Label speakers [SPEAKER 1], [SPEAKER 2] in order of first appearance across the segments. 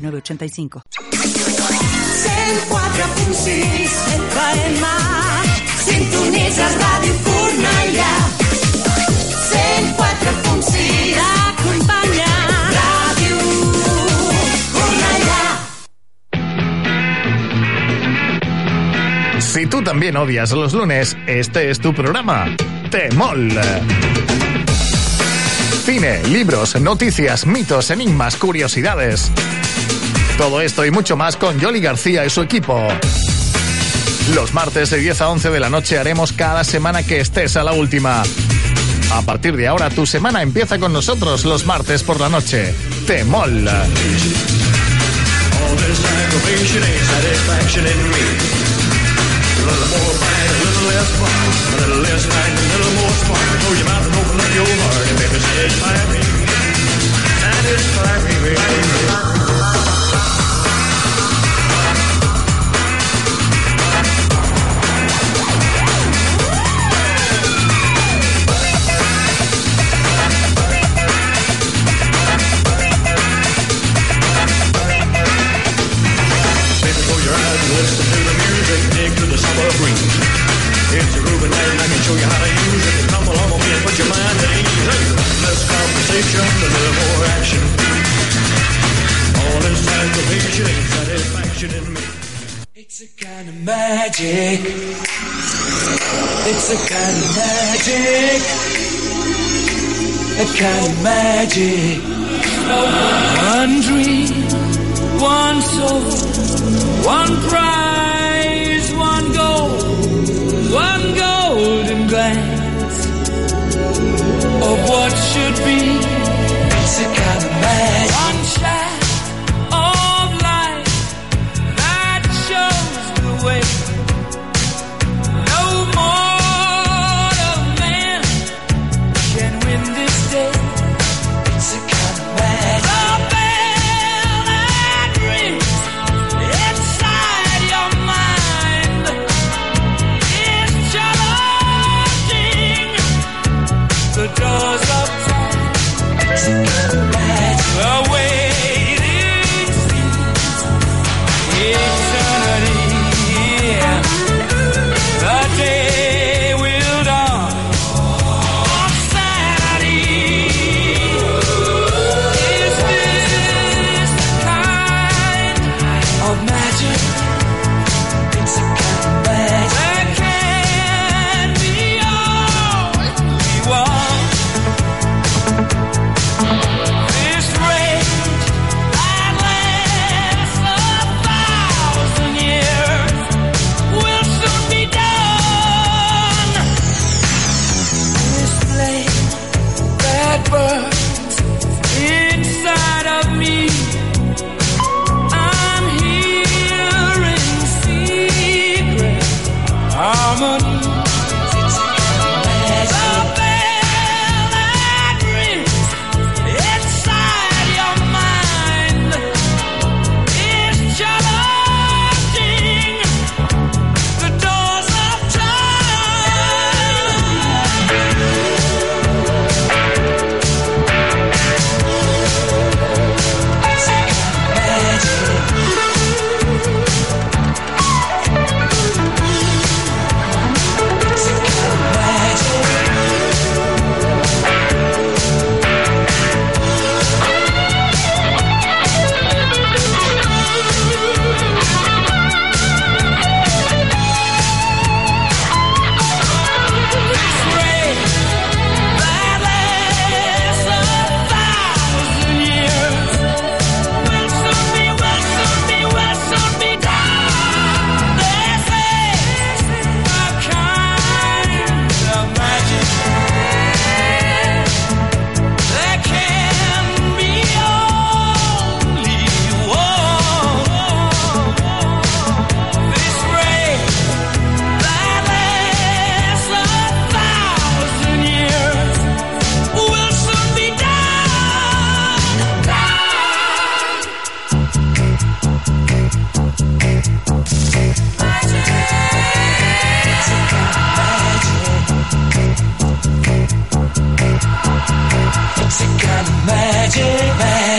[SPEAKER 1] 104.6 FM Sintonitzes Ràdio Cornellà 104.6 T'acompanya Ràdio Cornellà
[SPEAKER 2] Si tú también odias los lunes, este es tu programa. Temol. Cine, libros, noticias, mitos, enigmas, curiosidades. Todo esto y mucho más con Yoli García y su equipo. Los martes de 10 a 11 de la noche haremos cada semana que estés a la última. A partir de ahora tu semana empieza con nosotros los martes por la noche. Temol.
[SPEAKER 3] All It's a and I can show you how to use it. Come along with me and put your mind at ease. Hey, less conversation, a little more action. All this ain't satisfaction in me.
[SPEAKER 1] It's a kind of magic It's a kind of magic A kind of magic One dream, one soul One prize, golden Of what should be It's a kind of magic One shaft over.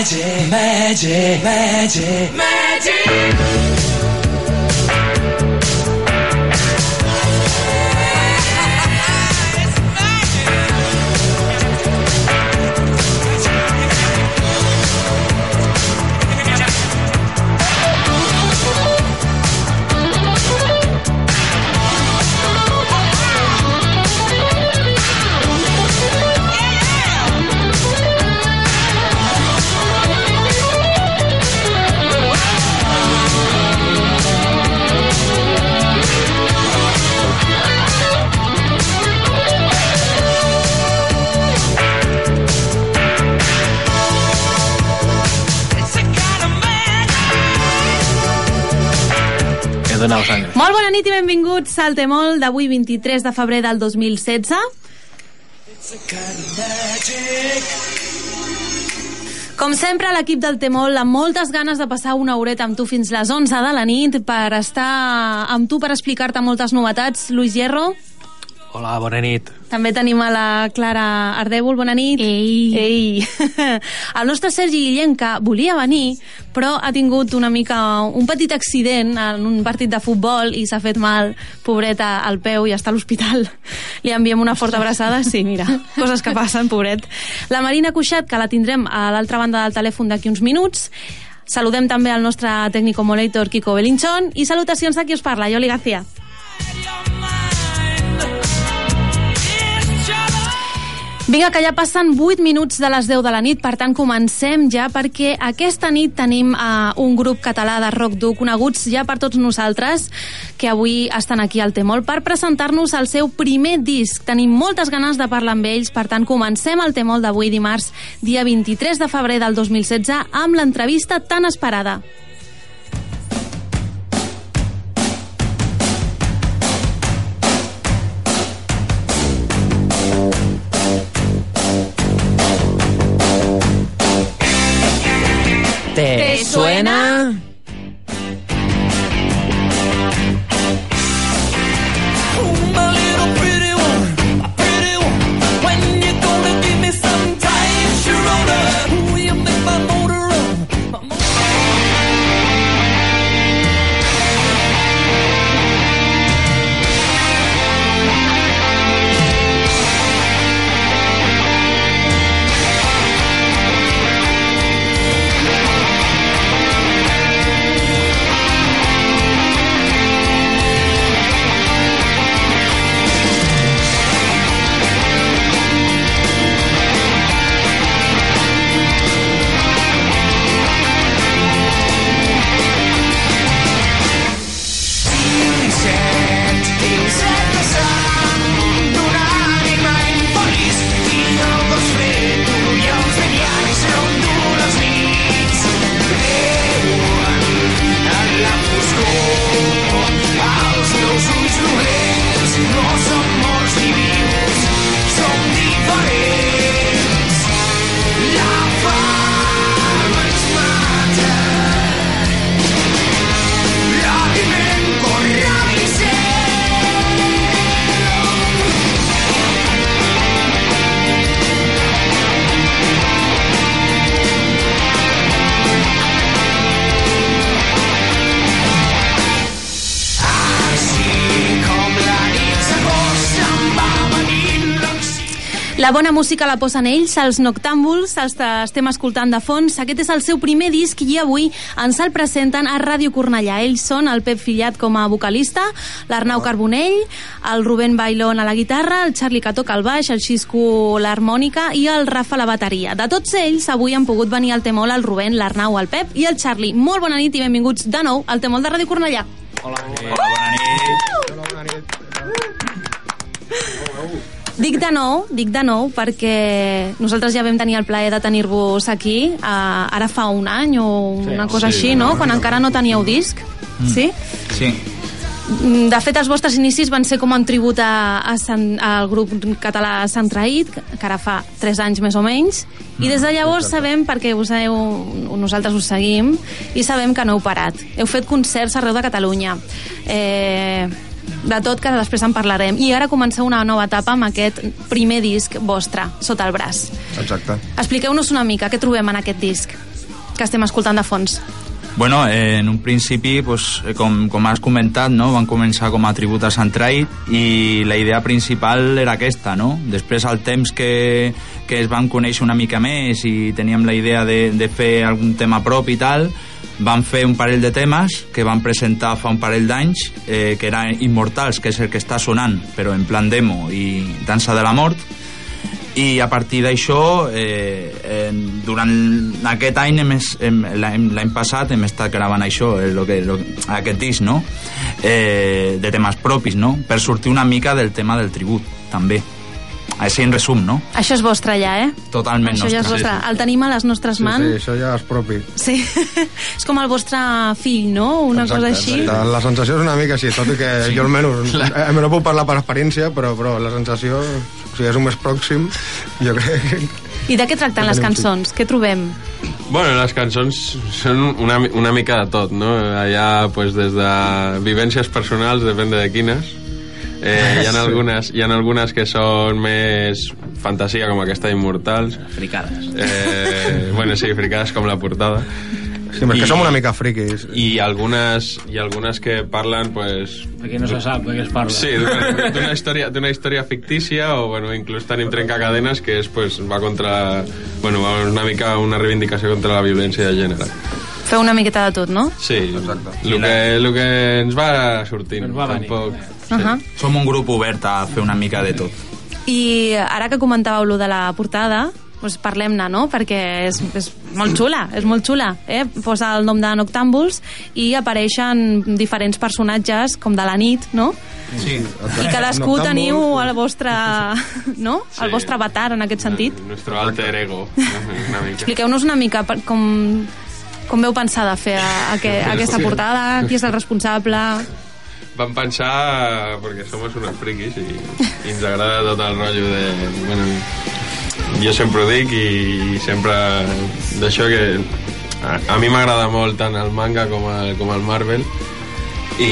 [SPEAKER 1] magic, magic, magic, magic. Magic.
[SPEAKER 4] He donat sang.
[SPEAKER 5] Molt bona nit i benvinguts al Temol d'avui 23 de febrer del 2016.
[SPEAKER 1] It's a kind of magic.
[SPEAKER 5] Com sempre, l'equip del Temol amb moltes ganes de passar una horeta amb tu fins les 11 de la nit per estar amb tu per explicar-te moltes novetats. Luis Hierro,
[SPEAKER 4] Hola, bona nit.
[SPEAKER 5] també tenim a la Clara Ardèvol, bona nit.
[SPEAKER 6] Ei.
[SPEAKER 5] Ei. El nostre Sergi Guillem, que volia venir, però ha tingut una mica un petit accident en un partit de futbol i s'ha fet mal, pobreta, al peu i està a l'hospital. Li enviem una forta abraçada. Sí, mira, coses que passen, pobret. La Marina Cuixat, que la tindrem a l'altra banda del telèfon d'aquí uns minuts. Saludem també al nostre tècnico monitor Kiko Belinchón i salutacions de qui us parla, Yoli García. Vinga, que ja passen 8 minuts de les 10 de la nit, per tant comencem ja perquè aquesta nit tenim uh, un grup català de rock dur coneguts ja per tots nosaltres que avui estan aquí al Temol per presentar-nos el seu primer disc. Tenim moltes ganes de parlar amb ells, per tant comencem el Temol d'avui dimarts, dia 23 de febrer del 2016, amb l'entrevista tan esperada. La bona música la posen ells, els Noctàmbuls, els que estem escoltant de fons. Aquest és el seu primer disc i avui ens el presenten a Ràdio Cornellà. Ells són el Pep Fillat com a vocalista, l'Arnau Carbonell, el Rubén Bailón a la guitarra, el Charlie que toca el baix, el Xisco l'harmònica i el Rafa la bateria. De tots ells, avui han pogut venir al Temol el Rubén, l'Arnau, el Pep i el Charlie. Molt bona nit i benvinguts de nou al Temol de Ràdio Cornellà. Dic de nou, dic de nou, perquè nosaltres ja vam tenir el plaer de tenir-vos aquí, uh, ara fa un any o una cosa així, no? Quan encara no teníeu disc. Sí?
[SPEAKER 4] Sí.
[SPEAKER 5] Mm, De fet, els vostres inicis van ser com un tribut a, a Sant, al grup català Sant Traït, que ara fa 3 anys més o menys, i des de llavors sabem, perquè us heu, nosaltres us seguim, i sabem que no heu parat. Heu fet concerts arreu de Catalunya. Eh, de tot, que després en parlarem. I ara comenceu una nova etapa amb aquest primer disc vostre, sota el braç.
[SPEAKER 7] Exacte.
[SPEAKER 5] Expliqueu-nos una mica què trobem en aquest disc. que estem escoltant de fons?
[SPEAKER 6] Bueno, eh, en un principi, pues, eh, com, com has comentat, no? van començar com a tribut a Santraid i la idea principal era aquesta. No? Després, al temps que, que es van conèixer una mica més i teníem la idea de, de fer algun tema propi i tal, van fer un parell de temes que van presentar fa un parell d'anys, eh, que eren Immortals, que és el que està sonant, però en plan demo, i Dansa de la Mort, i a partir d'això eh, eh, durant aquest any l'any passat hem estat gravant això eh, lo que, lo, aquest disc no? eh, de temes propis no? per sortir una mica del tema del tribut també així en resum no?
[SPEAKER 5] Això és vostre ja, eh?
[SPEAKER 6] totalment
[SPEAKER 5] Això ja és
[SPEAKER 6] nostre
[SPEAKER 5] vostre. El tenim a les nostres
[SPEAKER 7] Sí,
[SPEAKER 5] mans.
[SPEAKER 7] sí, això ja és propi.
[SPEAKER 5] Sí. és com el vostre fill, no? Una cosa així.
[SPEAKER 7] Exacte. La sensació és una mica així, tot i que sí. jo almenys eh, no puc parlar per experiència, però, però la sensació, o sigui, és un més pròxim, jo crec que...
[SPEAKER 5] I de què tracten les cançons? Què trobem?
[SPEAKER 8] Bueno, les cançons són una, una mica de tot, no? Allà, pues, des de vivències personals, depèn de quines. Eh, hi, ha algunes, hi ha algunes que són més fantasia, com aquesta d'Immortals.
[SPEAKER 4] Fricades.
[SPEAKER 8] Eh, bueno, sí, fricades com la portada.
[SPEAKER 7] Sí, perquè som una mica friquis.
[SPEAKER 8] I algunes, i algunes que parlen, pues...
[SPEAKER 4] Perquè no se sap de què es parla.
[SPEAKER 8] Sí, d'una història, d'una història fictícia o, bueno, inclús tenim Trencacadenes que és, pues, va contra... Bueno, va una mica una reivindicació contra la violència de gènere.
[SPEAKER 5] Feu una miqueta de tot, no?
[SPEAKER 8] Sí, exacte. El que, el que ens va sortint.
[SPEAKER 4] Ens va venir.
[SPEAKER 8] Tampoc...
[SPEAKER 5] Uh -huh.
[SPEAKER 6] som un grup obert a fer una mica de tot
[SPEAKER 5] I ara que comentàveu lo de la portada, doncs parlem-ne, no? Perquè és, és molt xula, és molt xula. Eh? Posa el nom de Noctàmbuls i apareixen diferents personatges, com de la nit, no?
[SPEAKER 6] sí.
[SPEAKER 5] I cadascú teniu el vostre, no?
[SPEAKER 8] Sí.
[SPEAKER 5] El vostre avatar, en aquest sentit.
[SPEAKER 8] Nuestro alter ego. Una mica.
[SPEAKER 5] Expliqueu-nos una mica com, com veu pensar de fer a, a, que, aquesta portada, qui és el responsable...
[SPEAKER 8] Vam pensar, perquè som unes friquis i, i ens agrada tot el rotllo de... Bueno, jo sempre ho dic i sempre d'això que a, a mi m'agrada molt tant el manga com el, com el Marvel i,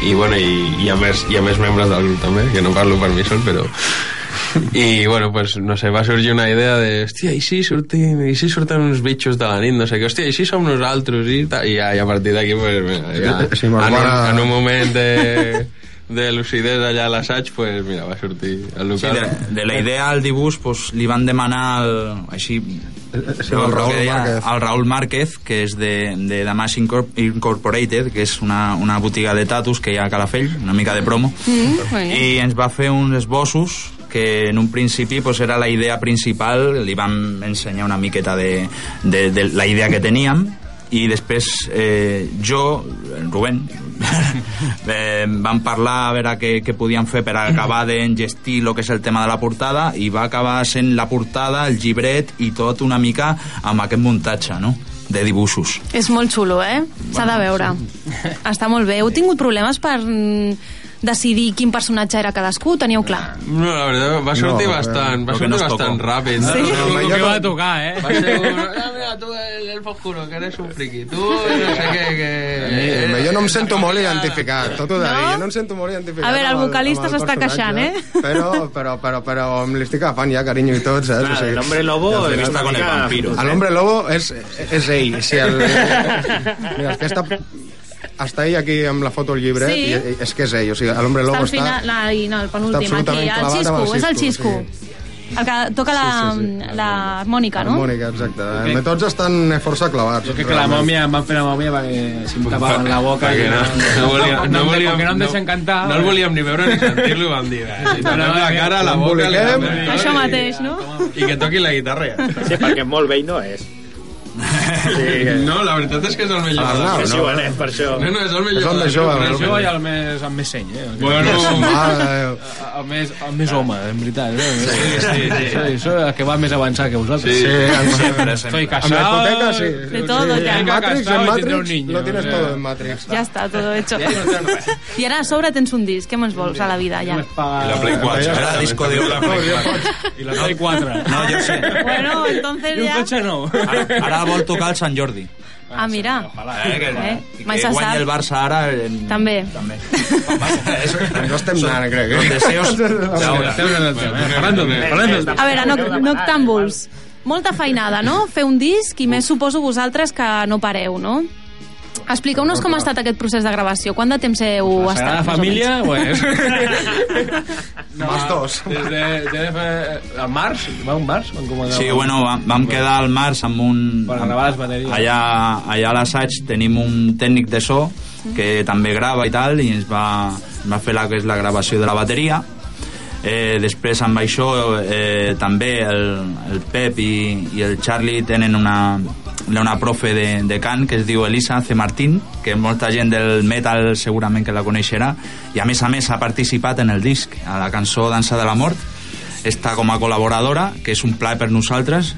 [SPEAKER 8] i, bueno, i, i, a més, i a més membres del grup també, que no parlo per mi sol, però... I, bueno, pues, no sé, va sorgir una idea de, hòstia, i si sortim, i si surten uns bitxos de la nit, no sé què, hòstia, i si som nosaltres, i, tal, i, ja, i a partir d'aquí, pues, mira, ja,
[SPEAKER 7] Sí,
[SPEAKER 8] en, un, en un moment de, de lucidesa allà a l'assaig, pues, mira, va sortir el
[SPEAKER 6] Sí,
[SPEAKER 8] local.
[SPEAKER 6] de, de la idea al dibuix pues, li van demanar el, així
[SPEAKER 7] Sí,
[SPEAKER 6] el,
[SPEAKER 7] el Raúl
[SPEAKER 6] deia,
[SPEAKER 7] Márquez.
[SPEAKER 6] el Raúl Márquez que és de, de Damas Incorp Incorporated que és una, una botiga de tatus que hi ha a Calafell, una mica de promo
[SPEAKER 5] Mm, bé.
[SPEAKER 6] i ens va fer uns esbossos que en un principi pues, era la idea principal, li vam ensenyar una miqueta de, de, de la idea que teníem i després eh, jo, en Rubén, eh, vam parlar a veure què, què podíem fer per acabar d'engestir el que és el tema de la portada i va acabar sent la portada, el llibret i tot una mica amb aquest muntatge, no?, de dibuixos.
[SPEAKER 5] És molt xulo, eh? S'ha de veure. Està molt bé. Heu tingut problemes per mm, decidir quin personatge era cadascú? Ho teníeu clar?
[SPEAKER 8] No, la veritat, va sortir
[SPEAKER 7] No,
[SPEAKER 8] bastant, va sortir
[SPEAKER 6] nos
[SPEAKER 8] bastant ràpid.
[SPEAKER 5] Sí.
[SPEAKER 8] No, no,
[SPEAKER 4] El que va tocar, eh?
[SPEAKER 8] Va ser un... Ah, mira, tu el elfo oscuro, que eres un friki. Tu, no sé què, que...
[SPEAKER 7] Eh, jo no em sento molt identificat, tot ho de dir,
[SPEAKER 5] No?
[SPEAKER 7] jo no em sento molt identificat.
[SPEAKER 5] A veure, el vocalista
[SPEAKER 7] el
[SPEAKER 5] s'està queixant, eh?
[SPEAKER 7] Però, però, però, però li estic agafant ja carinyo i tot, saps?
[SPEAKER 4] Clar, el hombre lobo
[SPEAKER 6] La
[SPEAKER 4] és
[SPEAKER 6] entrevista con el vampiro.
[SPEAKER 7] El hombre lobo és, és ell. Si el, mira, és que està, està ell aquí amb la foto al llibre
[SPEAKER 5] Sí.
[SPEAKER 7] i és que és ell. O sigui, l'hombre
[SPEAKER 5] Està
[SPEAKER 7] lobo
[SPEAKER 5] al final...
[SPEAKER 7] està...
[SPEAKER 5] Ai, no, el penúltim, aquí. El xisco,
[SPEAKER 7] el
[SPEAKER 5] és el
[SPEAKER 7] xisco,
[SPEAKER 5] xisco. El que toca la,
[SPEAKER 7] Sí, sí, sí.
[SPEAKER 5] la harmònica, no?
[SPEAKER 7] Harmònica, exacte. Okay. Tots estan força clavats.
[SPEAKER 4] Jo crec que la mòmia, em van fer la mòmia perquè si em tapaven la boca...
[SPEAKER 8] Perquè no, no, volíem, no, volíem,
[SPEAKER 4] com que no em deixen cantar...
[SPEAKER 8] No el volíem ni veure ni sentir-lo, vam dir. Eh? Si tapem la cara, la boca... li tot
[SPEAKER 5] Això mateix, no?
[SPEAKER 8] I que toqui la guitarra. ja.
[SPEAKER 9] Sí, perquè molt vell no és.
[SPEAKER 8] No, la veritat és que és el millor.
[SPEAKER 7] Arnau,
[SPEAKER 9] És
[SPEAKER 7] no?
[SPEAKER 9] jovenet, per això.
[SPEAKER 8] No, no, és el millor.
[SPEAKER 7] És el més
[SPEAKER 8] del
[SPEAKER 7] jove,
[SPEAKER 8] grup,
[SPEAKER 7] el
[SPEAKER 8] realment.
[SPEAKER 4] jove i el més, amb més seny, eh? El,
[SPEAKER 8] Bueno,
[SPEAKER 4] el, més, el més home, en veritat. Eh?
[SPEAKER 8] sí, sí, sí.
[SPEAKER 4] Soy, soy el que va més avançat que vosaltres.
[SPEAKER 8] Sí.
[SPEAKER 6] Sempre,
[SPEAKER 4] Soy
[SPEAKER 6] sempre.
[SPEAKER 7] Amb la
[SPEAKER 4] casado...
[SPEAKER 7] hipoteca, sí.
[SPEAKER 5] De todo,
[SPEAKER 7] sí.
[SPEAKER 5] ya.
[SPEAKER 7] En Matrix, en Matrix,
[SPEAKER 4] niño,
[SPEAKER 7] lo tienes todo en Matrix.
[SPEAKER 5] Ja està, todo hecho.
[SPEAKER 4] Ja no.
[SPEAKER 5] I ara a sobre tens un disc. Què més vols a la vida, ja?
[SPEAKER 6] I la Play 4. Era disco de la Play 4.
[SPEAKER 4] I la Play 4.
[SPEAKER 6] No, jo sé.
[SPEAKER 5] Bueno, entonces
[SPEAKER 4] I un
[SPEAKER 5] ja...
[SPEAKER 4] cotxe nou.
[SPEAKER 6] Ara, ara vol tocar el Sant Jordi.
[SPEAKER 5] Ah, mira.
[SPEAKER 6] Eh, que,
[SPEAKER 5] Eh,
[SPEAKER 6] que
[SPEAKER 5] se
[SPEAKER 6] guanyi el Barça ara... En...
[SPEAKER 5] També.
[SPEAKER 6] També.
[SPEAKER 7] No estem anant, crec.
[SPEAKER 6] Los
[SPEAKER 7] Eh?
[SPEAKER 6] deseos...
[SPEAKER 4] Ja, estem en el tema, eh? Del...
[SPEAKER 5] A veure, noc Noctàmbuls. molta feinada, no? Fer un disc i més suposo vosaltres que no pareu, no? Expliqueu-nos com ha estat aquest procés de gravació. Quant de temps heu
[SPEAKER 4] La
[SPEAKER 5] estat? O
[SPEAKER 4] Família, pues...
[SPEAKER 7] Más dos.
[SPEAKER 4] Des de, de, de, al març, va un març? Vam començar
[SPEAKER 6] Sí, bueno, vam, vam quedar al març amb un...
[SPEAKER 4] Per gravar les bateries.
[SPEAKER 6] Allà, allà a l'assaig tenim un tècnic de so que també grava i tal, i ens va, ens va fer la que és la gravació de la bateria. Eh, després amb això eh, també el, el Pep i, i el Charlie tenen una, una profe de, de cant que es diu Elisa C. Martín que molta gent del metal segurament que la coneixerà i a més a més ha participat en el disc a la cançó Dansa de la Mort està com a col·laboradora que és un plaer per nosaltres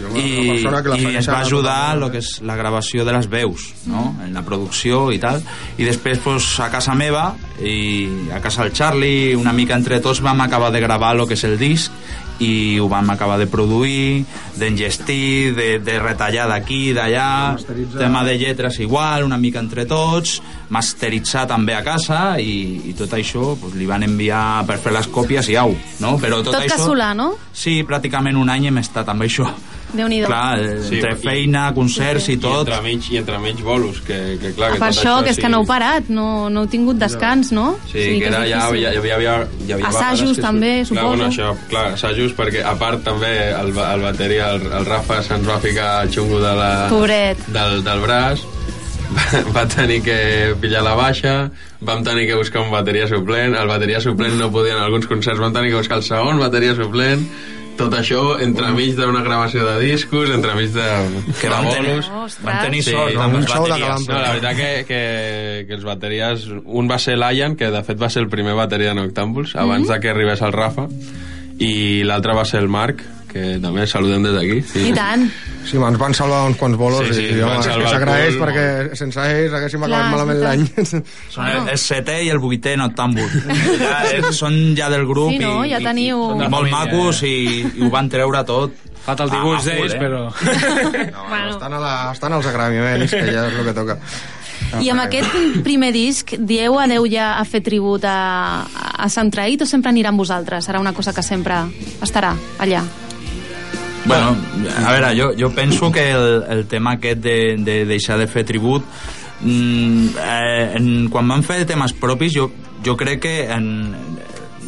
[SPEAKER 7] una
[SPEAKER 6] i,
[SPEAKER 7] persona que
[SPEAKER 6] i ens va ajudar
[SPEAKER 7] tota
[SPEAKER 6] lo que és la gravació de les veus no? en la producció i tal i després pues, a casa meva i a casa del Charlie una mica entre tots vam acabar de gravar lo que és el disc i ho vam acabar de produir, d'engestir, de, de retallar d'aquí, d'allà, tema de lletres igual, una mica entre tots, masteritzar també a casa i, i tot això pues, li van enviar per fer les còpies i au, no? Però tot,
[SPEAKER 5] Tot
[SPEAKER 6] això...
[SPEAKER 5] casolà, no?
[SPEAKER 6] Sí, pràcticament un any hem estat amb això.
[SPEAKER 5] Déu-n'hi-do.
[SPEAKER 6] Clar, eh,
[SPEAKER 8] Sí,
[SPEAKER 6] entre
[SPEAKER 8] i-
[SPEAKER 6] feina, concerts i
[SPEAKER 8] I
[SPEAKER 6] tot.
[SPEAKER 8] entremig, i entremig bolos, que, que clar... Que
[SPEAKER 5] Per
[SPEAKER 8] tot
[SPEAKER 5] això, que és que
[SPEAKER 8] sí.
[SPEAKER 5] no heu parat, no, no heu tingut descans, no?
[SPEAKER 8] Sí, que era,
[SPEAKER 5] és
[SPEAKER 8] ja,
[SPEAKER 5] difícil.
[SPEAKER 8] ja, ja, havia, ja havia
[SPEAKER 5] Assajos
[SPEAKER 8] que
[SPEAKER 5] també,
[SPEAKER 8] Clar,
[SPEAKER 5] suposo.
[SPEAKER 8] bueno, això, clar, assajos, perquè a part també el, el bateria, el, el Rafa se'ns va ficar el xungo de la,
[SPEAKER 5] Pobret.
[SPEAKER 8] del, del braç, va, va tenir que pillar la baixa, vam tenir que buscar un bateria suplent, el bateria suplent no podia en alguns concerts, vam tenir que buscar el segon bateria suplent, tot això entremig d'una gravació de discos, entremig de,
[SPEAKER 6] Que
[SPEAKER 8] de
[SPEAKER 6] vam tenir,
[SPEAKER 8] bolos.
[SPEAKER 6] vam tenir
[SPEAKER 8] Sí,
[SPEAKER 6] sort
[SPEAKER 8] amb
[SPEAKER 6] amb
[SPEAKER 7] un
[SPEAKER 6] les
[SPEAKER 7] show de calambre.
[SPEAKER 8] No, la veritat que, que, que els bateries... Un va ser l'Ian, que de fet va ser el primer bateria de Noctàmbuls, abans de que arribés el Rafa, i l'altre va ser el Marc, que també saludem des d'aquí. Sí.
[SPEAKER 5] I tant.
[SPEAKER 7] Sí, ens van salvar uns quants bolos
[SPEAKER 8] Sí, sí,
[SPEAKER 7] i,
[SPEAKER 8] ens
[SPEAKER 7] home, és que s'agraeix
[SPEAKER 8] cul,
[SPEAKER 7] perquè sense ells haguéssim
[SPEAKER 5] Clar,
[SPEAKER 7] acabat malament l'any.
[SPEAKER 6] Són el, el setè i el vuitè noctàmbul. Ja, eh, són ja del grup
[SPEAKER 5] Sí, no?
[SPEAKER 6] i,
[SPEAKER 5] Ja teniu-
[SPEAKER 6] i, i molt
[SPEAKER 4] família,
[SPEAKER 6] macos i, i ho van treure tot.
[SPEAKER 4] Falta el
[SPEAKER 6] a-
[SPEAKER 4] dibuix
[SPEAKER 6] a full,
[SPEAKER 4] d'ells,
[SPEAKER 6] eh?
[SPEAKER 4] però...
[SPEAKER 7] No,
[SPEAKER 5] Bueno.
[SPEAKER 7] estan, a la, estan als agraviments, que ja és el que toca.
[SPEAKER 5] I amb aquest primer disc, dieu adeu ja a fer tribut a, a Sant Traït o sempre anirà amb vosaltres? Serà una cosa que sempre estarà allà?
[SPEAKER 6] Bueno, a veure, jo, jo penso que el, el tema aquest de, de deixar de fer tribut mm, eh, en, quan vam fer temes propis jo, jo crec que en,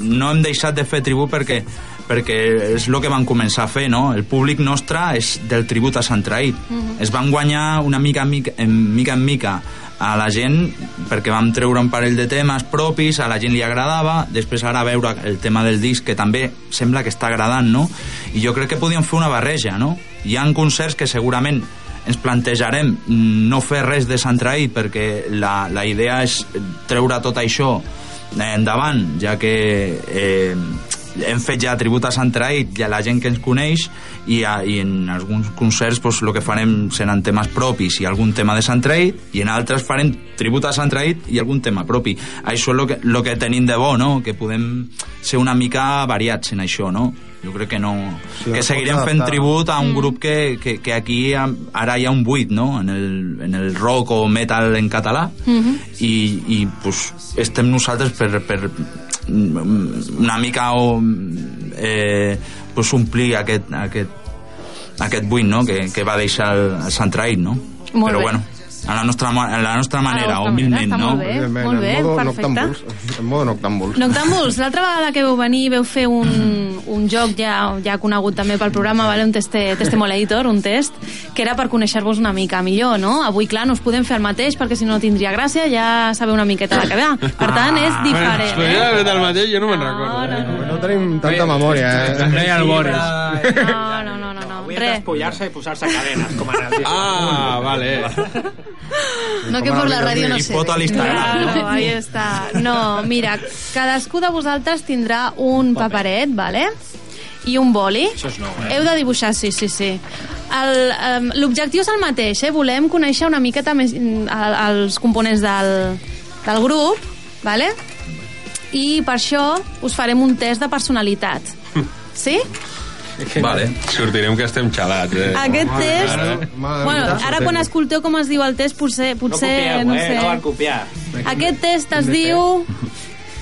[SPEAKER 6] no hem deixat de fer tribut perquè perquè és el que van començar a fer, no? El públic nostre és del tribut a Sant Traït. Es van guanyar una mica en mica, en mica en mica a la gent perquè vam treure un parell de temes propis, a la gent li agradava, després ara veure el tema del disc que també sembla que està agradant, no? I jo crec que podíem fer una barreja, no? Hi han concerts que segurament ens plantejarem no fer res de Sant Traït perquè la, la idea és treure tot això endavant, ja que eh, hem fet ja tribut a Sant Traït i a la gent que ens coneix i, a, i en alguns concerts pues, que farem seran temes propis i algun tema de Sant Traït i en altres farem tribut a Sant Traït i algun tema propi. Això és el que, lo que tenim de bo, no? que podem ser una mica variats en això, no? Jo crec que no...
[SPEAKER 7] Sí,
[SPEAKER 6] que seguirem fent tribut a un grup que, que, que aquí ara hi ha un buit, no? En el, en el rock o metal en català i, i pues, estem nosaltres per, per mm, una mica o, eh, pues, omplir aquest, aquest, aquest buit no? que, que va deixar el, el Sant Traït, no?
[SPEAKER 5] Molt
[SPEAKER 6] Però
[SPEAKER 5] bé.
[SPEAKER 6] bueno, a la nostra, a la nostra manera,
[SPEAKER 5] vostra
[SPEAKER 6] humilment,
[SPEAKER 5] manera, està
[SPEAKER 6] no?
[SPEAKER 5] molt bé.
[SPEAKER 7] Evidentment,
[SPEAKER 5] molt bé,
[SPEAKER 7] en modo
[SPEAKER 5] perfecte.
[SPEAKER 7] noctàmbuls. En modo noctàmbuls.
[SPEAKER 5] Noctàmbuls, l'altra vegada que veu venir veu fer un, un joc ja, ja conegut també pel programa, vale? un teste, testimolator, un test, que era per conèixer-vos una mica millor, no? Avui, clar, no us podem fer el mateix perquè si no tindria gràcia, ja sabeu una miqueta de què va. Per tant, és diferent,
[SPEAKER 8] podria
[SPEAKER 5] eh?
[SPEAKER 8] haver fet el mateix, jo no me'n
[SPEAKER 5] No,
[SPEAKER 8] recordo.
[SPEAKER 5] no,
[SPEAKER 8] eh?
[SPEAKER 7] No tenim tanta memòria, eh?
[SPEAKER 4] No hi ha el Boris.
[SPEAKER 5] No, no, no, no, no.
[SPEAKER 9] Despullar-se i posar-se cadenes, com en el disc.
[SPEAKER 8] Ah, vale.
[SPEAKER 5] No, que por la ràdio no
[SPEAKER 6] I
[SPEAKER 5] sé.
[SPEAKER 6] foto a l'Instagram,
[SPEAKER 5] Claro, ahí està. No, mira, cadascú de vosaltres tindrà un paperet, vale? i un boli.
[SPEAKER 4] Això és nou, eh?
[SPEAKER 5] Heu de dibuixar, sí, sí, sí. L'objectiu és el mateix, eh? Volem conèixer una miqueta més mm, el- els components del, del grup, vale? i per això us farem un test de personalitat. Sí?
[SPEAKER 6] Vale.
[SPEAKER 8] Sortirem que estem xalats, eh?
[SPEAKER 5] Aquest test...
[SPEAKER 7] Mare
[SPEAKER 5] Bueno, ara quan escolteu com es diu el test, potser,
[SPEAKER 9] No
[SPEAKER 5] potser
[SPEAKER 9] copieu,
[SPEAKER 5] no
[SPEAKER 9] eh?
[SPEAKER 5] sé.
[SPEAKER 9] No van copiar.
[SPEAKER 5] Aquest test es diu...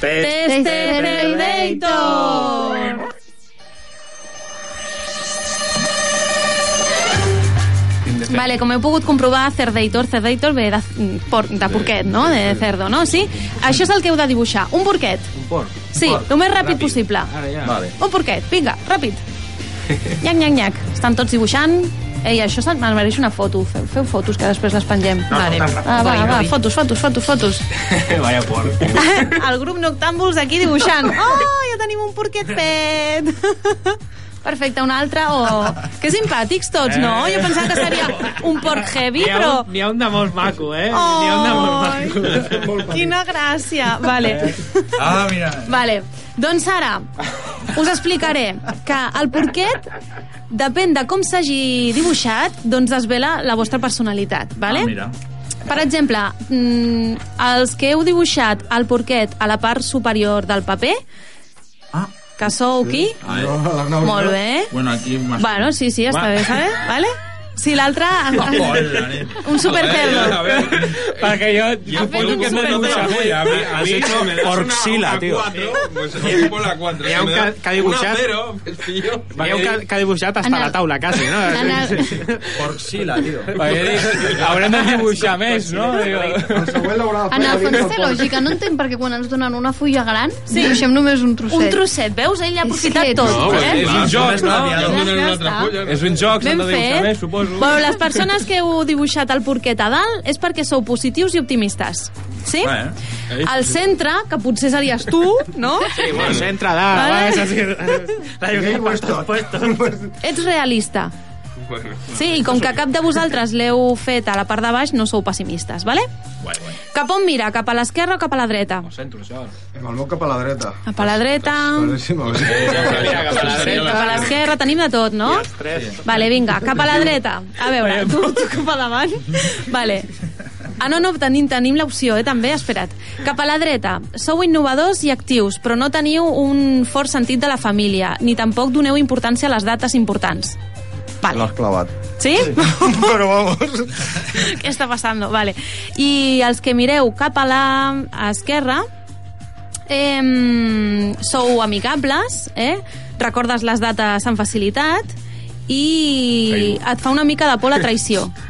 [SPEAKER 9] Test.
[SPEAKER 5] Testeredator! Vale, com heu pogut comprovar, Cerdator, Cerdator ve de, por, de porquet, no? De cerdo, no? Sí? Això és el que heu de dibuixar. Un porquet.
[SPEAKER 4] Un porc.
[SPEAKER 5] Sí, el més ràpid, possible.
[SPEAKER 4] Ara ja.
[SPEAKER 6] Vale.
[SPEAKER 5] Un porquet, vinga, ràpid. Nyac, nyac, nyac. Estan tots dibuixant. Ei, això se'n mereix una foto. Feu, feu fotos que després les pengem.
[SPEAKER 9] No,
[SPEAKER 5] vale.
[SPEAKER 9] no tan ràpid.
[SPEAKER 5] Ah, va, va, fotos, fotos, fotos, fotos.
[SPEAKER 4] Vaya porc.
[SPEAKER 5] El grup Noctàmbuls aquí dibuixant. Oh, ja tenim un porquet fet. Perfecte, un altre. Oh, que simpàtics tots, no? Jo pensava que seria un porc heavy,
[SPEAKER 9] N'hi ha,
[SPEAKER 5] però...
[SPEAKER 9] un, n'hi ha un de molt maco, eh? N'hi ha un de molt
[SPEAKER 5] Oh,
[SPEAKER 9] maco.
[SPEAKER 5] quina gràcia. Vale.
[SPEAKER 6] Ah, mira.
[SPEAKER 5] Vale, doncs ara us explicaré que el porquet depèn de com s'hagi dibuixat, doncs desvela la vostra personalitat, vale?
[SPEAKER 6] Ah, mira.
[SPEAKER 5] Per exemple, mm, els que heu dibuixat el porquet a la part superior del paper. Que sou qui?
[SPEAKER 6] Ah, eh.
[SPEAKER 5] Molt bé.
[SPEAKER 6] Bueno, aquí... Más...
[SPEAKER 5] Bueno, sí, sí, està
[SPEAKER 4] Va.
[SPEAKER 5] bé, ¿sabes? ¿Vale? Si l'altre...
[SPEAKER 6] Nen.
[SPEAKER 5] Un supercerdo.
[SPEAKER 9] Perquè jo...
[SPEAKER 8] yo
[SPEAKER 5] fet un
[SPEAKER 8] que no
[SPEAKER 4] hecho
[SPEAKER 8] si me das
[SPEAKER 4] porxila,
[SPEAKER 8] una, una
[SPEAKER 4] tío.
[SPEAKER 8] 4, pues ocupo la 4.
[SPEAKER 9] Hi ha un que- ha dibuixat-
[SPEAKER 8] Una 0, pues pillo.
[SPEAKER 9] Veieu que, que ha dibuixat hasta la taula, quasi, no?
[SPEAKER 6] Porxila, tio.
[SPEAKER 4] Haurem de dibuixar més, no? Digo,
[SPEAKER 7] El següent l'haurà de
[SPEAKER 10] En el fons té lògica, no entenc perquè quan ens donen una fulla gran sí. dibuixem només un trosset.
[SPEAKER 5] Un trosset, veus? Ell ha aprofitat tot.
[SPEAKER 8] No,
[SPEAKER 5] eh?
[SPEAKER 8] és un joc, no?
[SPEAKER 4] és un joc, s'han
[SPEAKER 5] Ben
[SPEAKER 4] de dibuixar més, suposo.
[SPEAKER 5] Bueno, les persones que heu dibuixat el porquet a dalt és perquè sou positius i optimistes. Sí?
[SPEAKER 6] Eh.
[SPEAKER 5] Al centre, que potser series tu, no?
[SPEAKER 9] Sí, bueno, centre de...
[SPEAKER 5] Vale.
[SPEAKER 9] Vale. La
[SPEAKER 7] tot.
[SPEAKER 5] Ets realista.
[SPEAKER 8] Bueno,
[SPEAKER 5] Sí, i com que cap de vosaltres l'heu fet a la part de baix, no sou pessimistes, vale?
[SPEAKER 6] Guai, guai.
[SPEAKER 5] Cap on mira? Cap a l'esquerra o cap a la dreta?
[SPEAKER 4] Ho sento, això.
[SPEAKER 7] Amb el meu cap a la dreta.
[SPEAKER 5] Cap a la dreta...
[SPEAKER 9] Cap a la dreta.
[SPEAKER 5] Cap a l'esquerra, tenim de tot, no?
[SPEAKER 9] Tres.
[SPEAKER 5] Vale, vinga, cap a la dreta. A veure, tu, tu cap a davant. Vale. Ah, no, no, tenim, tenim l'opció, eh, també, espera't. Cap a la dreta, sou innovadors i actius, però no teniu un fort sentit de la família, ni tampoc doneu importància a les dates importants. Vale.
[SPEAKER 7] L'has clavat.
[SPEAKER 5] Sí?
[SPEAKER 7] Però vamos.
[SPEAKER 5] Què està passant? Vale. I els que mireu cap a la esquerra, eh, sou amigables, eh? recordes les dates amb facilitat i et fa una mica de por la traïció.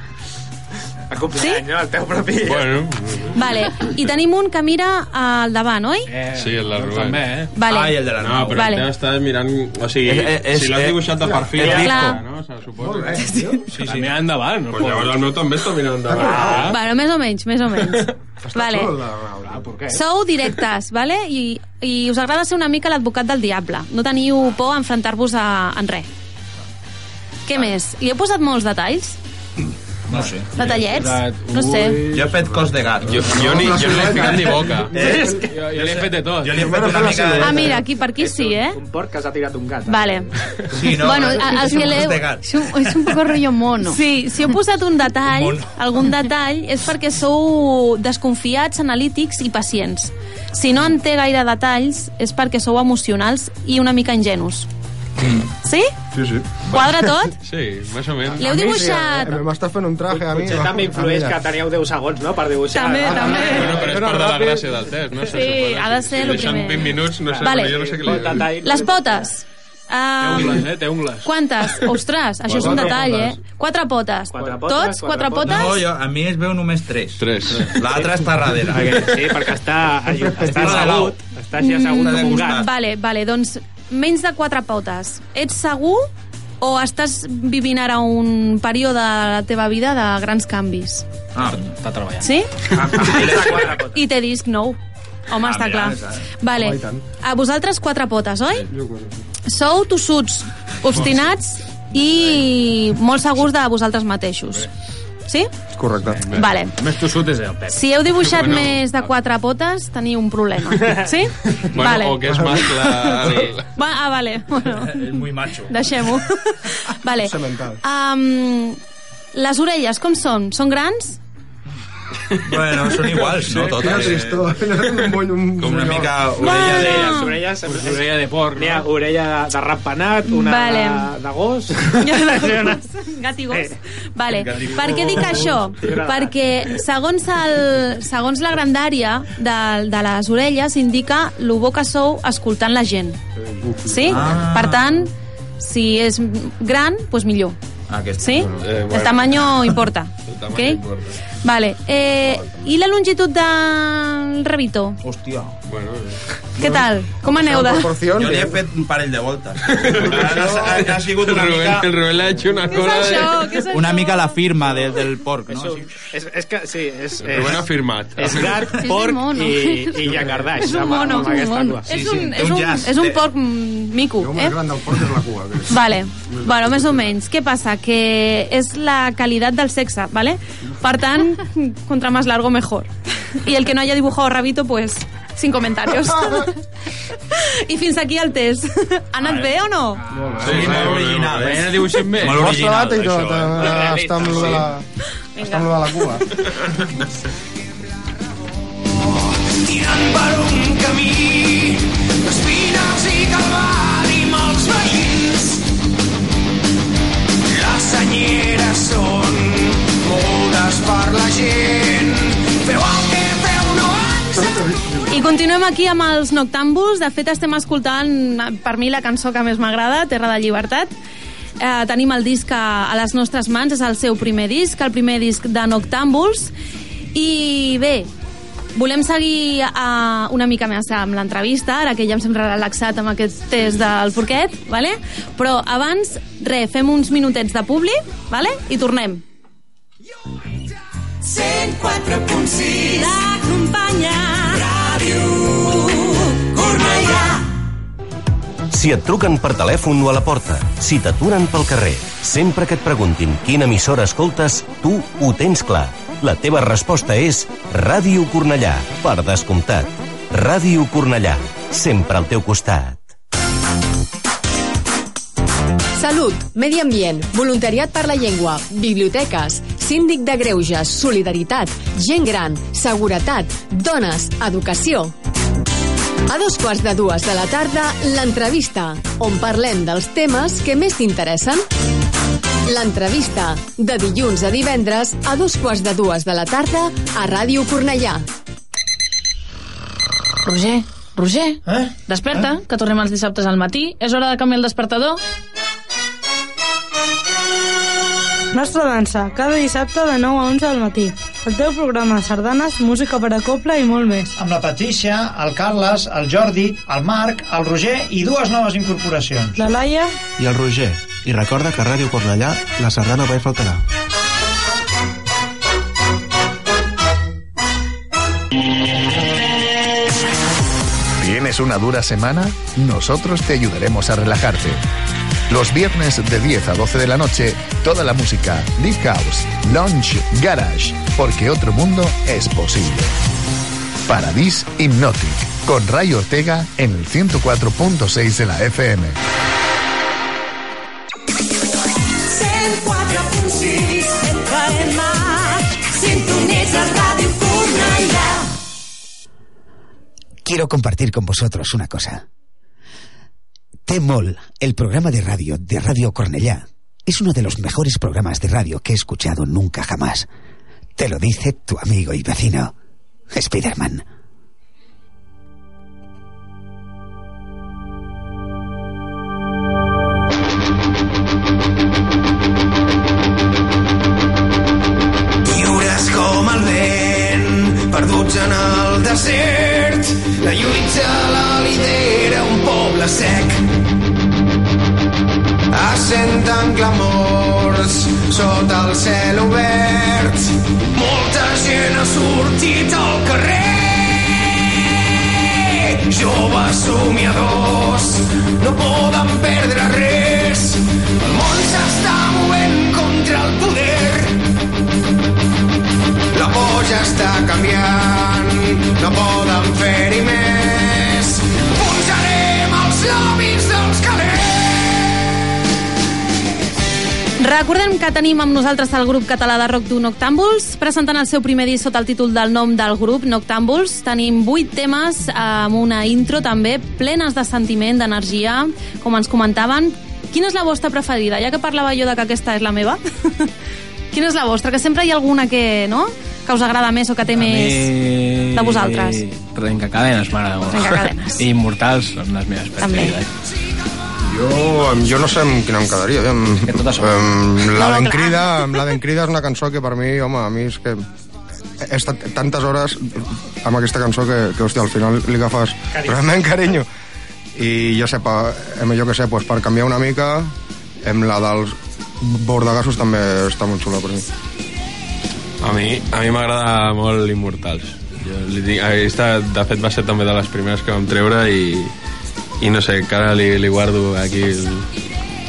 [SPEAKER 9] El cumpleaños, sí? el teu propi...
[SPEAKER 8] bueno,
[SPEAKER 5] Vale. I tenim un que mira al davant, oi?
[SPEAKER 9] Eh,
[SPEAKER 8] Sí, el del
[SPEAKER 9] doncs
[SPEAKER 8] Rubén.
[SPEAKER 9] També, eh?
[SPEAKER 5] Vale.
[SPEAKER 6] Ah, i el de la
[SPEAKER 8] no, però
[SPEAKER 5] Vale.
[SPEAKER 8] vale. estàs mirant... O sigui,
[SPEAKER 6] És- és-
[SPEAKER 8] si l'has
[SPEAKER 6] és-
[SPEAKER 8] dibuixat de perfil...
[SPEAKER 6] és
[SPEAKER 8] ja
[SPEAKER 5] Clar.
[SPEAKER 8] està, no? Se suposa.
[SPEAKER 9] Sí, sí. Mira endavant. No
[SPEAKER 8] Pues llavors el meu també està mirant endavant.
[SPEAKER 9] Ah.
[SPEAKER 5] Bueno, més o menys, més o menys. vale.
[SPEAKER 9] Ah?
[SPEAKER 5] Sou directes, vale? I, I us agrada ser una mica l'advocat del diable. No teniu por a enfrontar-vos a, en res. Què més? Hi he posat molts detalls?
[SPEAKER 6] No sé.
[SPEAKER 5] Detallets? No sé.
[SPEAKER 6] Jo he fet cos de gat.
[SPEAKER 8] Jo, jo, ni, jo no l'he ficat ni boca.
[SPEAKER 4] Jo, jo li he fet de tot.
[SPEAKER 6] Jo li he fet una mica de...
[SPEAKER 5] Ah, mira, aquí per aquí sí, eh?
[SPEAKER 9] Un porc que s'ha tirat un gat.
[SPEAKER 5] Vale.
[SPEAKER 6] Sí, no?
[SPEAKER 5] Bueno, els que l'heu...
[SPEAKER 6] Cos de gat.
[SPEAKER 10] És un, poco rollo mono.
[SPEAKER 5] Sí, si heu posat un detall, algun detall, és perquè sou desconfiats, analítics i pacients. Si no en té gaire detalls, és perquè sou emocionals i una mica ingenus. Sí?
[SPEAKER 7] Sí, sí.
[SPEAKER 5] Quadra tot?
[SPEAKER 8] Sí, més o menys.
[SPEAKER 5] L'heu dibuixat...
[SPEAKER 7] Eh, M'està fent un traje a mi.
[SPEAKER 9] Potser també influeix
[SPEAKER 7] Ah,
[SPEAKER 9] que teníeu 10 segons, no?, per dibuixar.
[SPEAKER 5] També,
[SPEAKER 9] Ah,
[SPEAKER 5] també.
[SPEAKER 8] Bueno, però és part de la gràcia del test, no?
[SPEAKER 5] Sí, ha de ser
[SPEAKER 8] si deixen
[SPEAKER 5] primer.
[SPEAKER 8] 20 minuts, no sé,
[SPEAKER 5] Vale.
[SPEAKER 8] jo no sé què li.
[SPEAKER 5] Les potes.
[SPEAKER 4] Té
[SPEAKER 5] Um,
[SPEAKER 4] ungles, eh? Té ungles.
[SPEAKER 5] quantes? Ostres, això és un
[SPEAKER 7] Quatre
[SPEAKER 5] detall, eh? Quatre potes.
[SPEAKER 9] Quatre potes,
[SPEAKER 5] Tots?
[SPEAKER 9] quatre
[SPEAKER 5] Quatre potes?
[SPEAKER 6] No, jo, a mi es veu només tres.
[SPEAKER 8] Tres.
[SPEAKER 6] L'altre està darrere.
[SPEAKER 9] Sí, perquè està, està assegut. Està així assegut
[SPEAKER 6] Mm,
[SPEAKER 9] com un gat.
[SPEAKER 5] Vale, vale, doncs menys de quatre potes. Ets segur o estàs vivint ara un període de la teva vida de grans canvis?
[SPEAKER 6] Ah,
[SPEAKER 4] Està treballant.
[SPEAKER 5] Sí?
[SPEAKER 9] Quatre potes.
[SPEAKER 5] I té disc nou. Home,
[SPEAKER 6] Ah,
[SPEAKER 5] està
[SPEAKER 6] mira,
[SPEAKER 5] clar.
[SPEAKER 6] és, eh?
[SPEAKER 5] Vale.
[SPEAKER 7] Home, tant.
[SPEAKER 5] A vosaltres quatre potes, oi? Sou tossuts, obstinats i molt segurs de vosaltres mateixos. Sí?
[SPEAKER 7] Correcte.
[SPEAKER 5] Vale.
[SPEAKER 4] Més tossut és el Pep.
[SPEAKER 5] Si heu dibuixat
[SPEAKER 8] Bueno.
[SPEAKER 5] més de quatre potes, teniu un problema. Sí?
[SPEAKER 8] Bueno,
[SPEAKER 5] vale.
[SPEAKER 8] o que és mascle... Sí.
[SPEAKER 5] Va, ah, vale. Bueno,
[SPEAKER 6] és muy macho.
[SPEAKER 5] deixem-ho. vale. Um, les orelles, com són? Són grans?
[SPEAKER 6] Bueno, són iguals, no?
[SPEAKER 7] Quina
[SPEAKER 6] Totes.
[SPEAKER 7] tristor. Un un...
[SPEAKER 6] Com una mica
[SPEAKER 5] Bueno.
[SPEAKER 6] orella de...
[SPEAKER 9] Les orelles...
[SPEAKER 4] Orella de porc,
[SPEAKER 9] N'hi ha
[SPEAKER 4] no?
[SPEAKER 9] orella de, de ratpenat, una
[SPEAKER 5] Vale.
[SPEAKER 9] de, de gos...
[SPEAKER 5] Gat i gos. Vale.
[SPEAKER 6] Gat i
[SPEAKER 5] Per què dic això? Perquè segons, el, segons la grandària de, de les orelles indica el bo que sou escoltant la gent. Sí?
[SPEAKER 6] Ah.
[SPEAKER 5] Per tant, si és gran, doncs millor.
[SPEAKER 6] Aquest.
[SPEAKER 5] Sí?
[SPEAKER 8] Eh, bueno.
[SPEAKER 5] El tamaño importa.
[SPEAKER 8] El tamaño
[SPEAKER 5] ¿ok?
[SPEAKER 8] importa.
[SPEAKER 5] Vale. Eh, I la longitud del rebito?
[SPEAKER 6] Hòstia.
[SPEAKER 8] Bueno,
[SPEAKER 5] Què tal? Com aneu de...
[SPEAKER 6] Jo li he fet un parell de voltes. ha, ha, ha sigut
[SPEAKER 8] el
[SPEAKER 6] una
[SPEAKER 8] Rubén,
[SPEAKER 6] mica...
[SPEAKER 8] el Rubén ha hecho una
[SPEAKER 5] Què és
[SPEAKER 8] cosa de...
[SPEAKER 5] això? Què és això?
[SPEAKER 6] Una mica la firma de, del porc, no?
[SPEAKER 9] Això, és, és que, sí, és...
[SPEAKER 8] El Rubén ha firmat.
[SPEAKER 9] És gat,
[SPEAKER 10] un
[SPEAKER 9] porc
[SPEAKER 10] mono.
[SPEAKER 9] i, i llangardaix.
[SPEAKER 5] És un mono,
[SPEAKER 9] amb
[SPEAKER 5] és un mono.
[SPEAKER 9] cua.
[SPEAKER 6] Sí,
[SPEAKER 5] És
[SPEAKER 6] sí,
[SPEAKER 5] un, és
[SPEAKER 6] un
[SPEAKER 5] és un porc mico,
[SPEAKER 7] El
[SPEAKER 5] eh?
[SPEAKER 7] més gran del porc és la cua. Que és...
[SPEAKER 5] Vale, bueno, més o menys. Què passa? Que és la qualitat del sexe, ¿vale? Per tant, contra más largo, mejor. Y el que no haya dibujado rabito, pues, sin comentarios. I fins aquí el test. Ha anat bé o no?
[SPEAKER 8] Sí, molt original.
[SPEAKER 4] Eh, bé.
[SPEAKER 6] Molt original,
[SPEAKER 7] clavat i tot.
[SPEAKER 6] això, eh?
[SPEAKER 7] eh, Està amb lo de la... Està amb lo de la cua.
[SPEAKER 1] tirant per un camí d'espines i calvari amb els veïns. Les senyeres són mudes per la gent. Feu el
[SPEAKER 5] I continuem aquí amb els Noctàmbuls. De fet, estem escoltant, per mi, la cançó que més m'agrada, Terra de Llibertat. Eh, tenim el disc a, a les nostres mans, és el seu primer disc, el primer disc de Noctàmbuls. I bé, volem seguir uh, una mica més amb l'entrevista, ara que ja em sembla relaxat amb aquest test del porquet, vale? però abans, re, fem uns minutets de publi, vale? i tornem.
[SPEAKER 1] 104.6
[SPEAKER 5] L'acompanya
[SPEAKER 1] Ràdio Cornellà
[SPEAKER 11] Si et truquen per telèfon o a la porta, si t'aturen pel carrer, sempre que et preguntin quina emissora escoltes, tu ho tens clar. La teva resposta és Ràdio Cornellà, per descomptat. Ràdio Cornellà, sempre al teu costat.
[SPEAKER 12] Salut, medi ambient, voluntariat per la llengua, biblioteques, síndic de greuges, solidaritat, gent gran, seguretat, dones, educació. A dos quarts de dues de la tarda, l'entrevista, on parlem dels temes que més t'interessen. L'entrevista, de dilluns a divendres, a dos quarts de dues de la tarda, a Ràdio Cornellà.
[SPEAKER 13] Roger, Roger, eh? desperta, eh? que tornem els dissabtes al matí. És hora de canviar el despertador.
[SPEAKER 14] Nostra dansa, cada dissabte de 9 a 11 del matí. El teu programa de sardanes, música per a coble i molt més.
[SPEAKER 15] Amb la Patricia, el Carles, el Jordi, el Marc, el Roger i dues noves incorporacions.
[SPEAKER 14] La Laia...
[SPEAKER 16] I el Roger. I recorda que a Ràdio Cornellà la sardana mai faltarà.
[SPEAKER 2] ¿Tienes una dura semana? Nosotros te ayudaremos a relajarte. Los viernes de 10 a 12 de la noche, toda la música, Deep House, Lounge, Garage, porque otro mundo es posible. Paradis Hypnotic, con Ray Ortega en el 104.6 de la FM.
[SPEAKER 1] 104.6 FM Sintonitza Ràdio Cornellà
[SPEAKER 17] Quiero compartir con vosotros una cosa. T-Mol, el programa de radio de Radio Cornellá, es uno de los mejores programas de radio que he escuchado nunca jamás. Te lo dice tu amigo y vecino, Spiderman.
[SPEAKER 5] Que tenim amb nosaltres el grup català de rock d'un Noctàmbuls, presentant el seu primer disc sota el títol del nom del grup, Noctàmbuls. Tenim vuit temes amb una intro també plenes de sentiment, d'energia, com ens comentaven. Quina és la vostra preferida? Ja que parlava jo de que aquesta és la meva. Quina és la vostra? Que sempre hi ha alguna que, no?, que us agrada més o que té més de vosaltres.
[SPEAKER 4] Trencacadenes, m'agrada molt.
[SPEAKER 5] Trencacadenes.
[SPEAKER 4] I Immortals són les meves
[SPEAKER 5] També.
[SPEAKER 7] Jo, jo no sé amb quina em quedaria. Aviam, um, la d'en Crida, amb la d'en Crida és una cançó que per mi, home, a mi és que he estat tantes hores amb aquesta cançó que, que hòstia, al final li agafes realment carinyo. I jo sé, pa, em, jo que sé, pues, per canviar una mica, amb la dels bordegassos també està molt xula per mi.
[SPEAKER 8] A mi a mi m'agrada molt Immortals. Jo li dic, aquesta, de fet, va ser també de les primeres que vam treure i, i no sé, encara li, li guardo aquí el,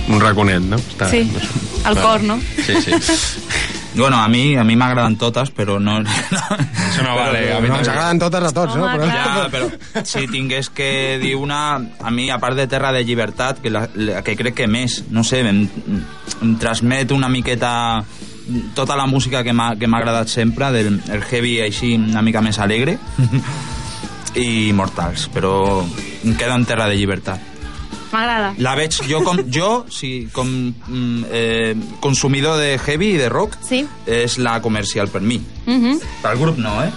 [SPEAKER 8] un raconet, no? Està,
[SPEAKER 5] Sí,
[SPEAKER 8] no sé.
[SPEAKER 5] cor, no?
[SPEAKER 8] Sí, sí.
[SPEAKER 6] Bueno, a mi, a mi m'agraden totes, però no... Això
[SPEAKER 8] no vale, a mi
[SPEAKER 7] Ens agraden totes a tots, no? Però...
[SPEAKER 6] Ja, però si tingués que dir una... A mi, a part de Terra de Llibertat, que, la, la, que crec que més, no sé, em, em transmet una miqueta tota la música que m'ha agradat sempre, del el heavy així una mica més alegre, i Mortals, però em quedo en Terra de Llibertat.
[SPEAKER 5] M'agrada.
[SPEAKER 6] La veig jo com, jo, sí, com mm, eh, consumidor de heavy i de rock,
[SPEAKER 5] sí.
[SPEAKER 6] és la comercial per mi.
[SPEAKER 5] Mhm.
[SPEAKER 6] Pel grup no, eh?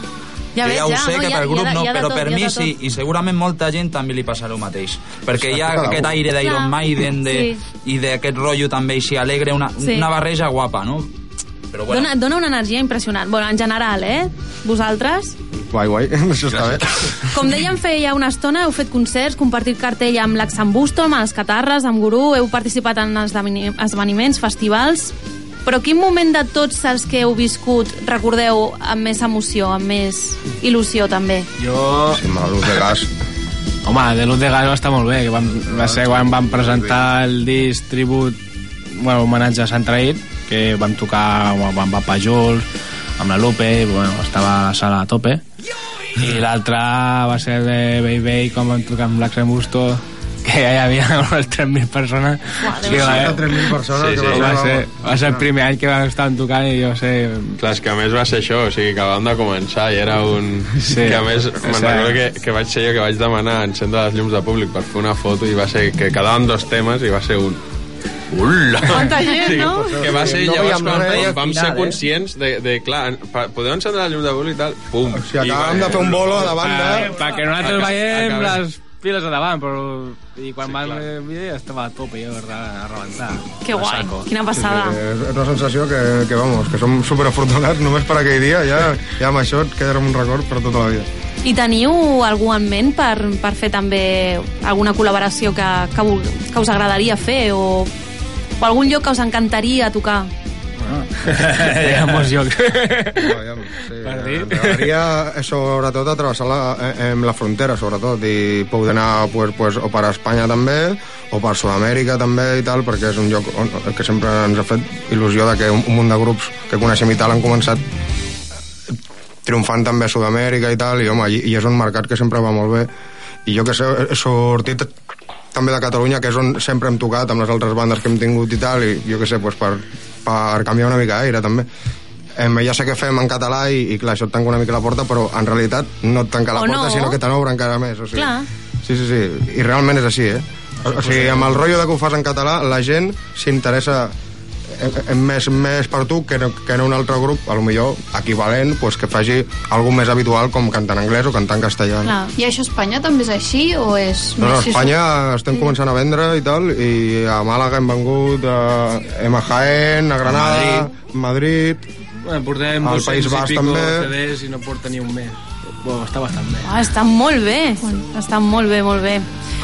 [SPEAKER 5] Ja ves,
[SPEAKER 6] ja ho
[SPEAKER 5] ja,
[SPEAKER 6] sé
[SPEAKER 5] no,
[SPEAKER 6] que
[SPEAKER 5] ha-
[SPEAKER 6] pel grup
[SPEAKER 5] de-
[SPEAKER 6] no,
[SPEAKER 5] de
[SPEAKER 6] però
[SPEAKER 5] tot,
[SPEAKER 6] per
[SPEAKER 5] ha
[SPEAKER 6] mi sí, i segurament molta gent també li passarà el mateix. Perquè hi ha aquest aire d'Iron. Maiden de, i d'aquest rotllo també així alegre, una,
[SPEAKER 5] Sí.
[SPEAKER 6] una barreja guapa, no? Però bueno,
[SPEAKER 5] Dona, dona una energia impressionant. Bueno, en general, eh? Vosaltres?
[SPEAKER 7] Guai, guai, això està bé.
[SPEAKER 5] Com dèiem feia una estona, heu fet concerts, compartit cartell amb l'Axambusto, amb els Catarres, amb Gurú, heu participat en esdeveni- esdeveniments, festivals... Però quin moment de tots els que heu viscut recordeu amb més emoció, amb més il·lusió, també?
[SPEAKER 9] Jo...
[SPEAKER 7] Sí, amb la luz de gas.
[SPEAKER 9] Home, de Luz de Gas va estar molt bé, que vam, va ser quan vam presentar el disc tribut, bueno, homenatge a Sant Traït, que vam tocar amb Papa Jules, amb la Lupe, i bueno, estava a la sala a tope. I l'altre va ser de Bay Bay, quan vam tocar amb l'Axel Busto, que ja hi havia unes 3.000 persones.
[SPEAKER 8] Déu
[SPEAKER 9] que va,
[SPEAKER 7] 3.000 persones
[SPEAKER 8] Sí,
[SPEAKER 7] que
[SPEAKER 8] sí.
[SPEAKER 7] va
[SPEAKER 9] va,
[SPEAKER 7] ser-
[SPEAKER 9] ser, va ser el primer any que vam estar tocant i jo sé...
[SPEAKER 8] Clar, és que a més va ser això, o sigui, que vam de començar i era un...
[SPEAKER 9] Sí.
[SPEAKER 8] Que a més, me'n
[SPEAKER 9] Sí.
[SPEAKER 8] recordo que, que vaig ser jo que vaig demanar encendre les llums de públic per fer una foto i va ser que quedaven dos temes i va ser un... Ula!
[SPEAKER 5] Quanta gent, no?
[SPEAKER 8] Que va ser
[SPEAKER 7] No
[SPEAKER 8] llavors quan, quan vam
[SPEAKER 9] Final,
[SPEAKER 8] ser
[SPEAKER 9] eh?
[SPEAKER 8] conscients de, de clar, pa- podeu encendre la llum de públic i tal, pum. O
[SPEAKER 7] sigui, acabàvem de fer un bolo a la banda.
[SPEAKER 9] Perquè nosaltres veiem
[SPEAKER 8] acabem.
[SPEAKER 9] les files a davant, però... I quan sí, vam veure estava a tope, jo, a a rebentar.
[SPEAKER 5] Que guai,
[SPEAKER 9] saco.
[SPEAKER 5] quina passada.
[SPEAKER 7] És és una sensació que, que, vamos, que som superafortunats només per aquell dia, ja, ja amb això et quedarà un record per tota la vida.
[SPEAKER 5] I teniu algú en ment per, per fer també alguna col·laboració que, que, que us agradaria fer o, o algun lloc que us encantaria tocar?
[SPEAKER 9] Hi ha molts llocs.
[SPEAKER 7] Aviam, sí,
[SPEAKER 9] Per dir.
[SPEAKER 7] M'agradaria, eh, sobretot, a travessar la, eh, amb la frontera, sobretot, i poder anar pues, pues, o per Espanya també, o per Sud-amèrica també i tal, perquè és un lloc on, que sempre ens ha fet il·lusió de que un, un munt de grups que coneixem i tal han començat triomfant també a Sud-amèrica i tal, i home, i, i és un mercat que sempre va molt bé. I jo que sé, he sortit també de Catalunya, que és on sempre hem tocat amb les altres bandes que hem tingut i tal, i jo que sé, pues, per, per canviar una mica d'aire també. Em, ja sé què fem en català i, i clar, això et tanca una mica la porta, però en realitat no et tanca la
[SPEAKER 5] O
[SPEAKER 7] porta,
[SPEAKER 5] no.
[SPEAKER 7] sinó que te n'obre encara més. O sigui,
[SPEAKER 5] Clar.
[SPEAKER 7] Sí, sí, sí, i realment és així, eh? O, o sigui, amb el rotllo de que ho fas en català, la gent s'interessa més, més per tu que no, que no un altre grup, a lo millor equivalent, pues, que faci algú més habitual com cantar en anglès o cantar en castellà.
[SPEAKER 10] Clar. I això a Espanya també és així o és...
[SPEAKER 7] No, no, a Espanya estem començant a vendre i tal, i a Màlaga hem vengut, a, hem a Jaén, a Granada, Madrid...
[SPEAKER 9] Bueno, portem
[SPEAKER 7] Al
[SPEAKER 9] 200
[SPEAKER 7] País Basc també.
[SPEAKER 9] CDs i no porta ni un mes. Bueno, està bastant bé.
[SPEAKER 5] Ah, està molt bé, està molt bé, molt bé.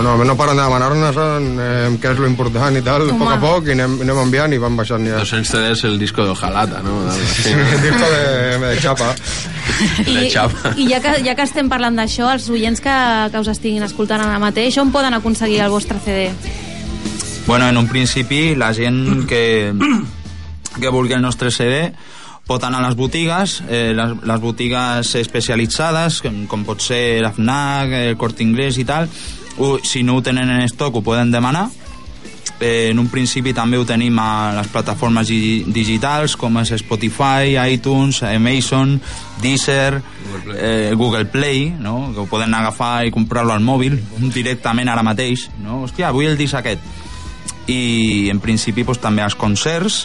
[SPEAKER 7] No, no paren de demanar-nos eh, què és lo important i tal, a poc a poc, i anem, anem enviant i van baixant ja.
[SPEAKER 8] 200 CDs el disco de Ojalata, no?
[SPEAKER 7] Sí, disco de, de xapa.
[SPEAKER 8] De xapa.
[SPEAKER 5] I ja que, ja que estem parlant d'això, els oients que, que us estiguin escoltant ara mateix, on poden aconseguir el vostre CD?
[SPEAKER 6] Bueno, en un principi, la gent que, que vulgui el nostre CD pot anar a les botigues, eh, les, les botigues especialitzades, com, com pot ser la FNAC, el Corte Inglés i tal, o, si no ho tenen en estoc ho poden demanar. Eh, en un principi també ho tenim a les plataformes di- digitals com és Spotify, iTunes, Amazon, Deezer, Google Play, eh, Google Play no? que ho poden agafar i comprar-lo al mòbil directament ara mateix. No? Hòstia, vull el disc aquest. I en principi pues, també als concerts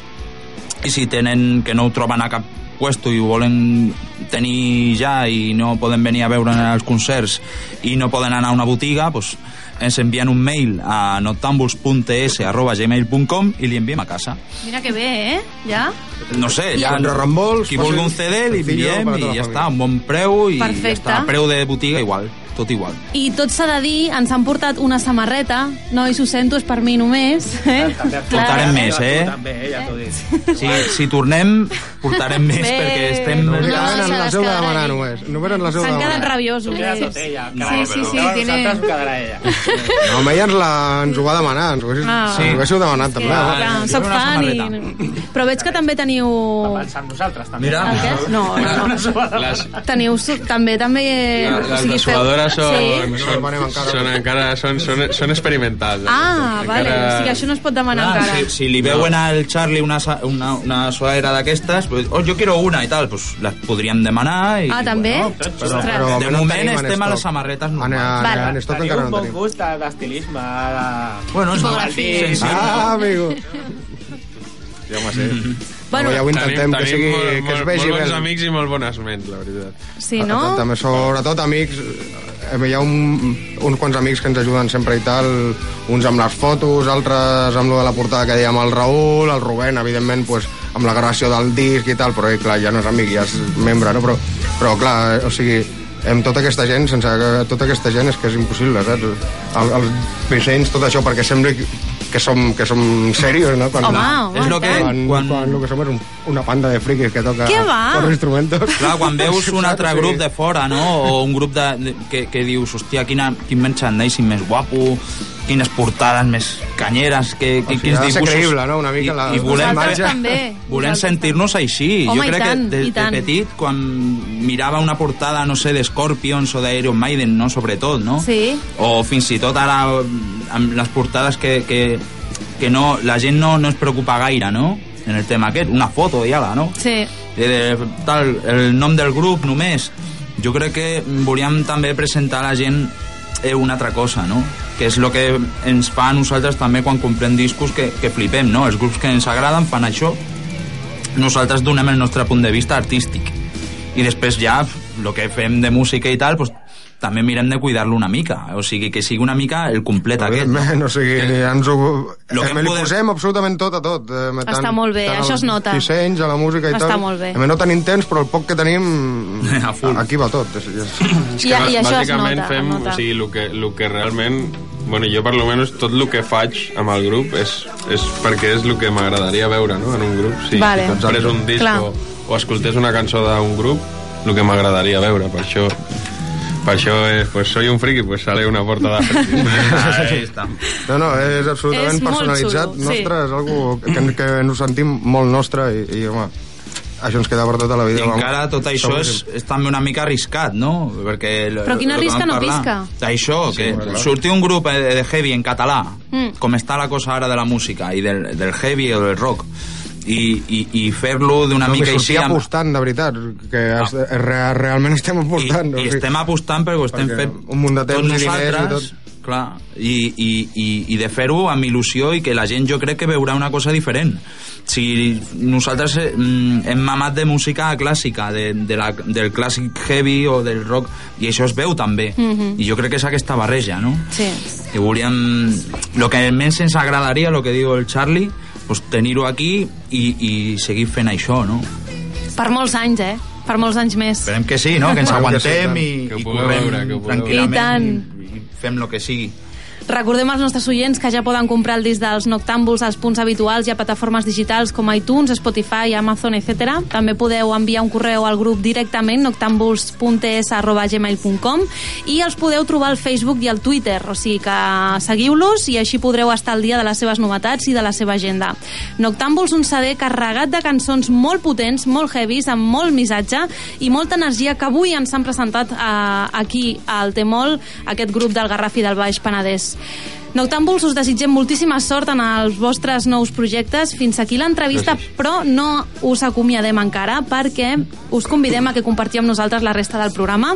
[SPEAKER 6] i si tenen que no ho troben a cap puesto i ho volen tenir ja i no poden venir a veure els concerts i no poden anar a una botiga, doncs ens envien un mail a noctambuls.es.gmail.com i li enviem a casa.
[SPEAKER 5] Mira que bé, eh? Ja?
[SPEAKER 6] No sé, ja...
[SPEAKER 7] Amb reembols,
[SPEAKER 6] qui vulgui un CD li enviem i
[SPEAKER 7] tota
[SPEAKER 6] ja està, un bon preu i
[SPEAKER 5] Perfecte.
[SPEAKER 6] ja està. Preu de botiga igual, tot igual.
[SPEAKER 5] I tot s'ha de dir, ens han portat una samarreta, nois, ho sento, és per mi només. Eh?
[SPEAKER 6] Portarem més, eh?
[SPEAKER 9] També, ja t'ho dic.
[SPEAKER 6] Si, si tornem, portarem més
[SPEAKER 5] Bé.
[SPEAKER 6] perquè estem...
[SPEAKER 7] No,
[SPEAKER 5] No,
[SPEAKER 7] no,
[SPEAKER 5] les
[SPEAKER 7] seu de
[SPEAKER 5] quedarà
[SPEAKER 7] demanar
[SPEAKER 5] allí.
[SPEAKER 7] només. Només ens la seu de
[SPEAKER 5] S'han quedat rabiosos.
[SPEAKER 9] Queda tot ella.
[SPEAKER 5] Sí, sí, sí, tiene...
[SPEAKER 9] Nosaltres ho quedarà ella.
[SPEAKER 7] No, ella ens, la, ens ho va demanar, ens ho haguéssiu,
[SPEAKER 5] Ah.
[SPEAKER 7] sí. ho haguéssiu demanat també.
[SPEAKER 5] Clar,
[SPEAKER 7] eh?
[SPEAKER 5] clar, soc
[SPEAKER 6] una
[SPEAKER 5] fan i... Però veig que també teniu...
[SPEAKER 9] Pensant nosaltres, també.
[SPEAKER 6] Mira.
[SPEAKER 5] No, no, no.
[SPEAKER 8] Les,
[SPEAKER 5] Teniu també, també...
[SPEAKER 8] les
[SPEAKER 5] o sigui, feu-
[SPEAKER 8] dessuadores són,
[SPEAKER 5] Sí?
[SPEAKER 8] són, són, encara, són, són, són experimentals.
[SPEAKER 5] Ah,
[SPEAKER 8] Encara-
[SPEAKER 5] vale, o sigui, això no es pot demanar
[SPEAKER 6] Clar,
[SPEAKER 5] encara.
[SPEAKER 6] si, si li veuen al Charlie una, una, una suadera d'aquestes, pues, oh, jo quiero una i tal, pues les podríem demanar. I,
[SPEAKER 5] Ah, també?
[SPEAKER 6] Bueno,
[SPEAKER 5] Ostres.
[SPEAKER 7] però
[SPEAKER 6] de
[SPEAKER 7] no
[SPEAKER 6] moment estem a les samarretes normals.
[SPEAKER 5] Vale.
[SPEAKER 7] en estoc
[SPEAKER 9] Teniu
[SPEAKER 7] encara
[SPEAKER 9] un
[SPEAKER 7] no
[SPEAKER 9] bon
[SPEAKER 7] tenim.
[SPEAKER 9] gust de- d'estilisme. De...
[SPEAKER 6] Bueno, és
[SPEAKER 5] Tipografia.
[SPEAKER 6] senzill.
[SPEAKER 7] Ah, amigo. Ja home, sí.
[SPEAKER 5] Bueno,
[SPEAKER 7] ja ho intentem, que sigui,
[SPEAKER 8] molt,
[SPEAKER 7] que es
[SPEAKER 8] molt,
[SPEAKER 7] vegi
[SPEAKER 8] molt
[SPEAKER 7] bé.
[SPEAKER 8] bons amics i molt bones ments, la veritat.
[SPEAKER 5] Sí, no?
[SPEAKER 7] També, sobretot amics, eh, hi ha un, uns quants amics que ens ajuden sempre i tal, uns amb les fotos, altres amb lo de la portada que dèiem el Raül, el Rubén, evidentment, pues, amb la gravació del disc i tal, però eh, clar, ja no és amic, ja és membre, no? Però, però clar, eh, o sigui, amb tota aquesta gent, sense que- tota aquesta gent és que és impossible, saps? El, els dissenys, tot això, perquè sembli que som, que som serios, no? Quan,
[SPEAKER 5] Home, home,
[SPEAKER 6] És lo que-
[SPEAKER 7] quan,
[SPEAKER 6] quan-
[SPEAKER 7] quan, lo que som és un, una panda de friquis que toca quatre instrumentos.
[SPEAKER 6] Clar, quan veus un altre
[SPEAKER 7] Sí.
[SPEAKER 6] grup de fora, no? O un grup de, de, que, que dius, hòstia, quina, quin merchandising més guapo, quines portades més canyeres, que, que, quins dibuixos...
[SPEAKER 7] creïble, no? Una mica la-
[SPEAKER 6] I, i volem,
[SPEAKER 5] també.
[SPEAKER 6] volem sentir-nos així.
[SPEAKER 5] Home,
[SPEAKER 6] jo crec
[SPEAKER 5] tant,
[SPEAKER 6] que de, de petit, quan mirava una portada, no sé, de Scorpions o d'Iron Maiden, no? Sobretot, no?
[SPEAKER 5] Sí.
[SPEAKER 6] O fins i tot ara amb les portades que, que, que no, la gent no, no es preocupa gaire, no? En el tema aquest, una foto i ala, no?
[SPEAKER 5] Sí.
[SPEAKER 6] de, de, tal, el nom del grup només. Jo crec que volíem també presentar a la gent eh, una altra cosa, no? Que és el que ens fa a nosaltres també quan comprem discos que, que flipem, no? Els grups que ens agraden fan això, nosaltres donem el nostre punt de vista artístic. I després ja, el que fem de música i tal, pues, també mirem de cuidar-lo una mica. O sigui, que sigui una mica el complet aquest. No?
[SPEAKER 7] O sigui, ens ho...
[SPEAKER 6] Lo que
[SPEAKER 7] eh, li
[SPEAKER 6] podem-
[SPEAKER 7] posem absolutament tot a tot. Eh,
[SPEAKER 5] Està molt bé,
[SPEAKER 7] tant
[SPEAKER 5] això es nota.
[SPEAKER 7] dissenys, a la música i
[SPEAKER 5] Està
[SPEAKER 7] tal.
[SPEAKER 5] molt bé.
[SPEAKER 7] A no tenim temps, però el poc que tenim,
[SPEAKER 6] A full.
[SPEAKER 7] aquí va tot. És, és...
[SPEAKER 5] I-
[SPEAKER 8] que
[SPEAKER 5] i això es
[SPEAKER 8] bàsicament
[SPEAKER 5] nota,
[SPEAKER 8] fem,
[SPEAKER 5] es nota.
[SPEAKER 8] o sigui, el que, el que realment bueno, jo per lo menos tot el que faig amb el grup és, és perquè és el que m'agradaria veure no? en un grup si,
[SPEAKER 5] Vale.
[SPEAKER 8] si comprés un disc
[SPEAKER 5] Clar.
[SPEAKER 8] o, o escoltés una cançó d'un grup el que m'agradaria veure per això per això és, pues soy un friki pues sale una portada friki
[SPEAKER 6] Ahí està.
[SPEAKER 7] No, no, és absolutament
[SPEAKER 5] És
[SPEAKER 7] personalitzat.
[SPEAKER 5] xulo, sí.
[SPEAKER 7] nostre, és algo que, que ens sentim molt nostre i, i home, això ens queda per tota la vida.
[SPEAKER 6] I
[SPEAKER 7] vamos.
[SPEAKER 6] encara tot això és, és també una mica arriscat, no? Perquè el-
[SPEAKER 5] Però quina
[SPEAKER 6] el que
[SPEAKER 5] risca
[SPEAKER 6] vam
[SPEAKER 5] no
[SPEAKER 6] parlar.
[SPEAKER 5] pisca?
[SPEAKER 6] Això, que
[SPEAKER 7] Sí, clar.
[SPEAKER 6] surti un grup eh, de heavy en català,
[SPEAKER 5] Mm.
[SPEAKER 6] com està la cosa ara de la música, i del, del heavy o del rock, i, i, i fer-lo d'una
[SPEAKER 7] no,
[SPEAKER 6] mica així...
[SPEAKER 7] sortir
[SPEAKER 6] amb-
[SPEAKER 7] apostant, de veritat, que es, re, realment estem apostant.
[SPEAKER 6] I, i estem apostant perquè ho estem
[SPEAKER 7] Perquè
[SPEAKER 6] fent
[SPEAKER 7] un munt de temps
[SPEAKER 6] tots
[SPEAKER 7] i diners i
[SPEAKER 6] nosaltres, clar, i, i, i, i de fer-ho amb il·lusió i que la gent jo crec que veurà una cosa diferent si nosaltres eh, mm, hem mamat de música clàssica de, de la, del clàssic heavy o del rock i això es veu també
[SPEAKER 5] Mhm.
[SPEAKER 6] i jo crec que és aquesta barreja no?
[SPEAKER 5] Sí.
[SPEAKER 6] i volíem el que menys ens agradaria el que diu el Charlie pues, tenir-ho aquí i, i seguir fent això no?
[SPEAKER 5] Per molts anys, eh? Per molts anys més.
[SPEAKER 6] Esperem que sí, no? que ens
[SPEAKER 7] sí,
[SPEAKER 6] aguantem
[SPEAKER 7] tant.
[SPEAKER 6] i,
[SPEAKER 8] Que ho
[SPEAKER 6] i
[SPEAKER 8] veure, que ho
[SPEAKER 6] tranquil·lament
[SPEAKER 5] I tant.
[SPEAKER 6] I, i fem el que sigui
[SPEAKER 5] Recordem als nostres oients que ja poden comprar el disc dels Noctàmbuls als punts habituals i a plataformes digitals com iTunes, Spotify, Amazon, etc. També podeu enviar un correu al grup directament, noctambuls.es.gmail.com i els podeu trobar al Facebook i al Twitter, o sigui que seguiu-los i així podreu estar al dia de les seves novetats i de la seva agenda. Noctàmbuls, un CD carregat de cançons molt potents, molt heavies, amb molt missatge i molta energia que avui ens han presentat eh, aquí al Temol, aquest grup del Garraf i del Baix Penedès. Noctàmbuls, us desitgem moltíssima sort en els vostres nous projectes. Fins aquí l'entrevista, però no us acomiadem encara perquè us convidem a que compartiu amb nosaltres la resta del programa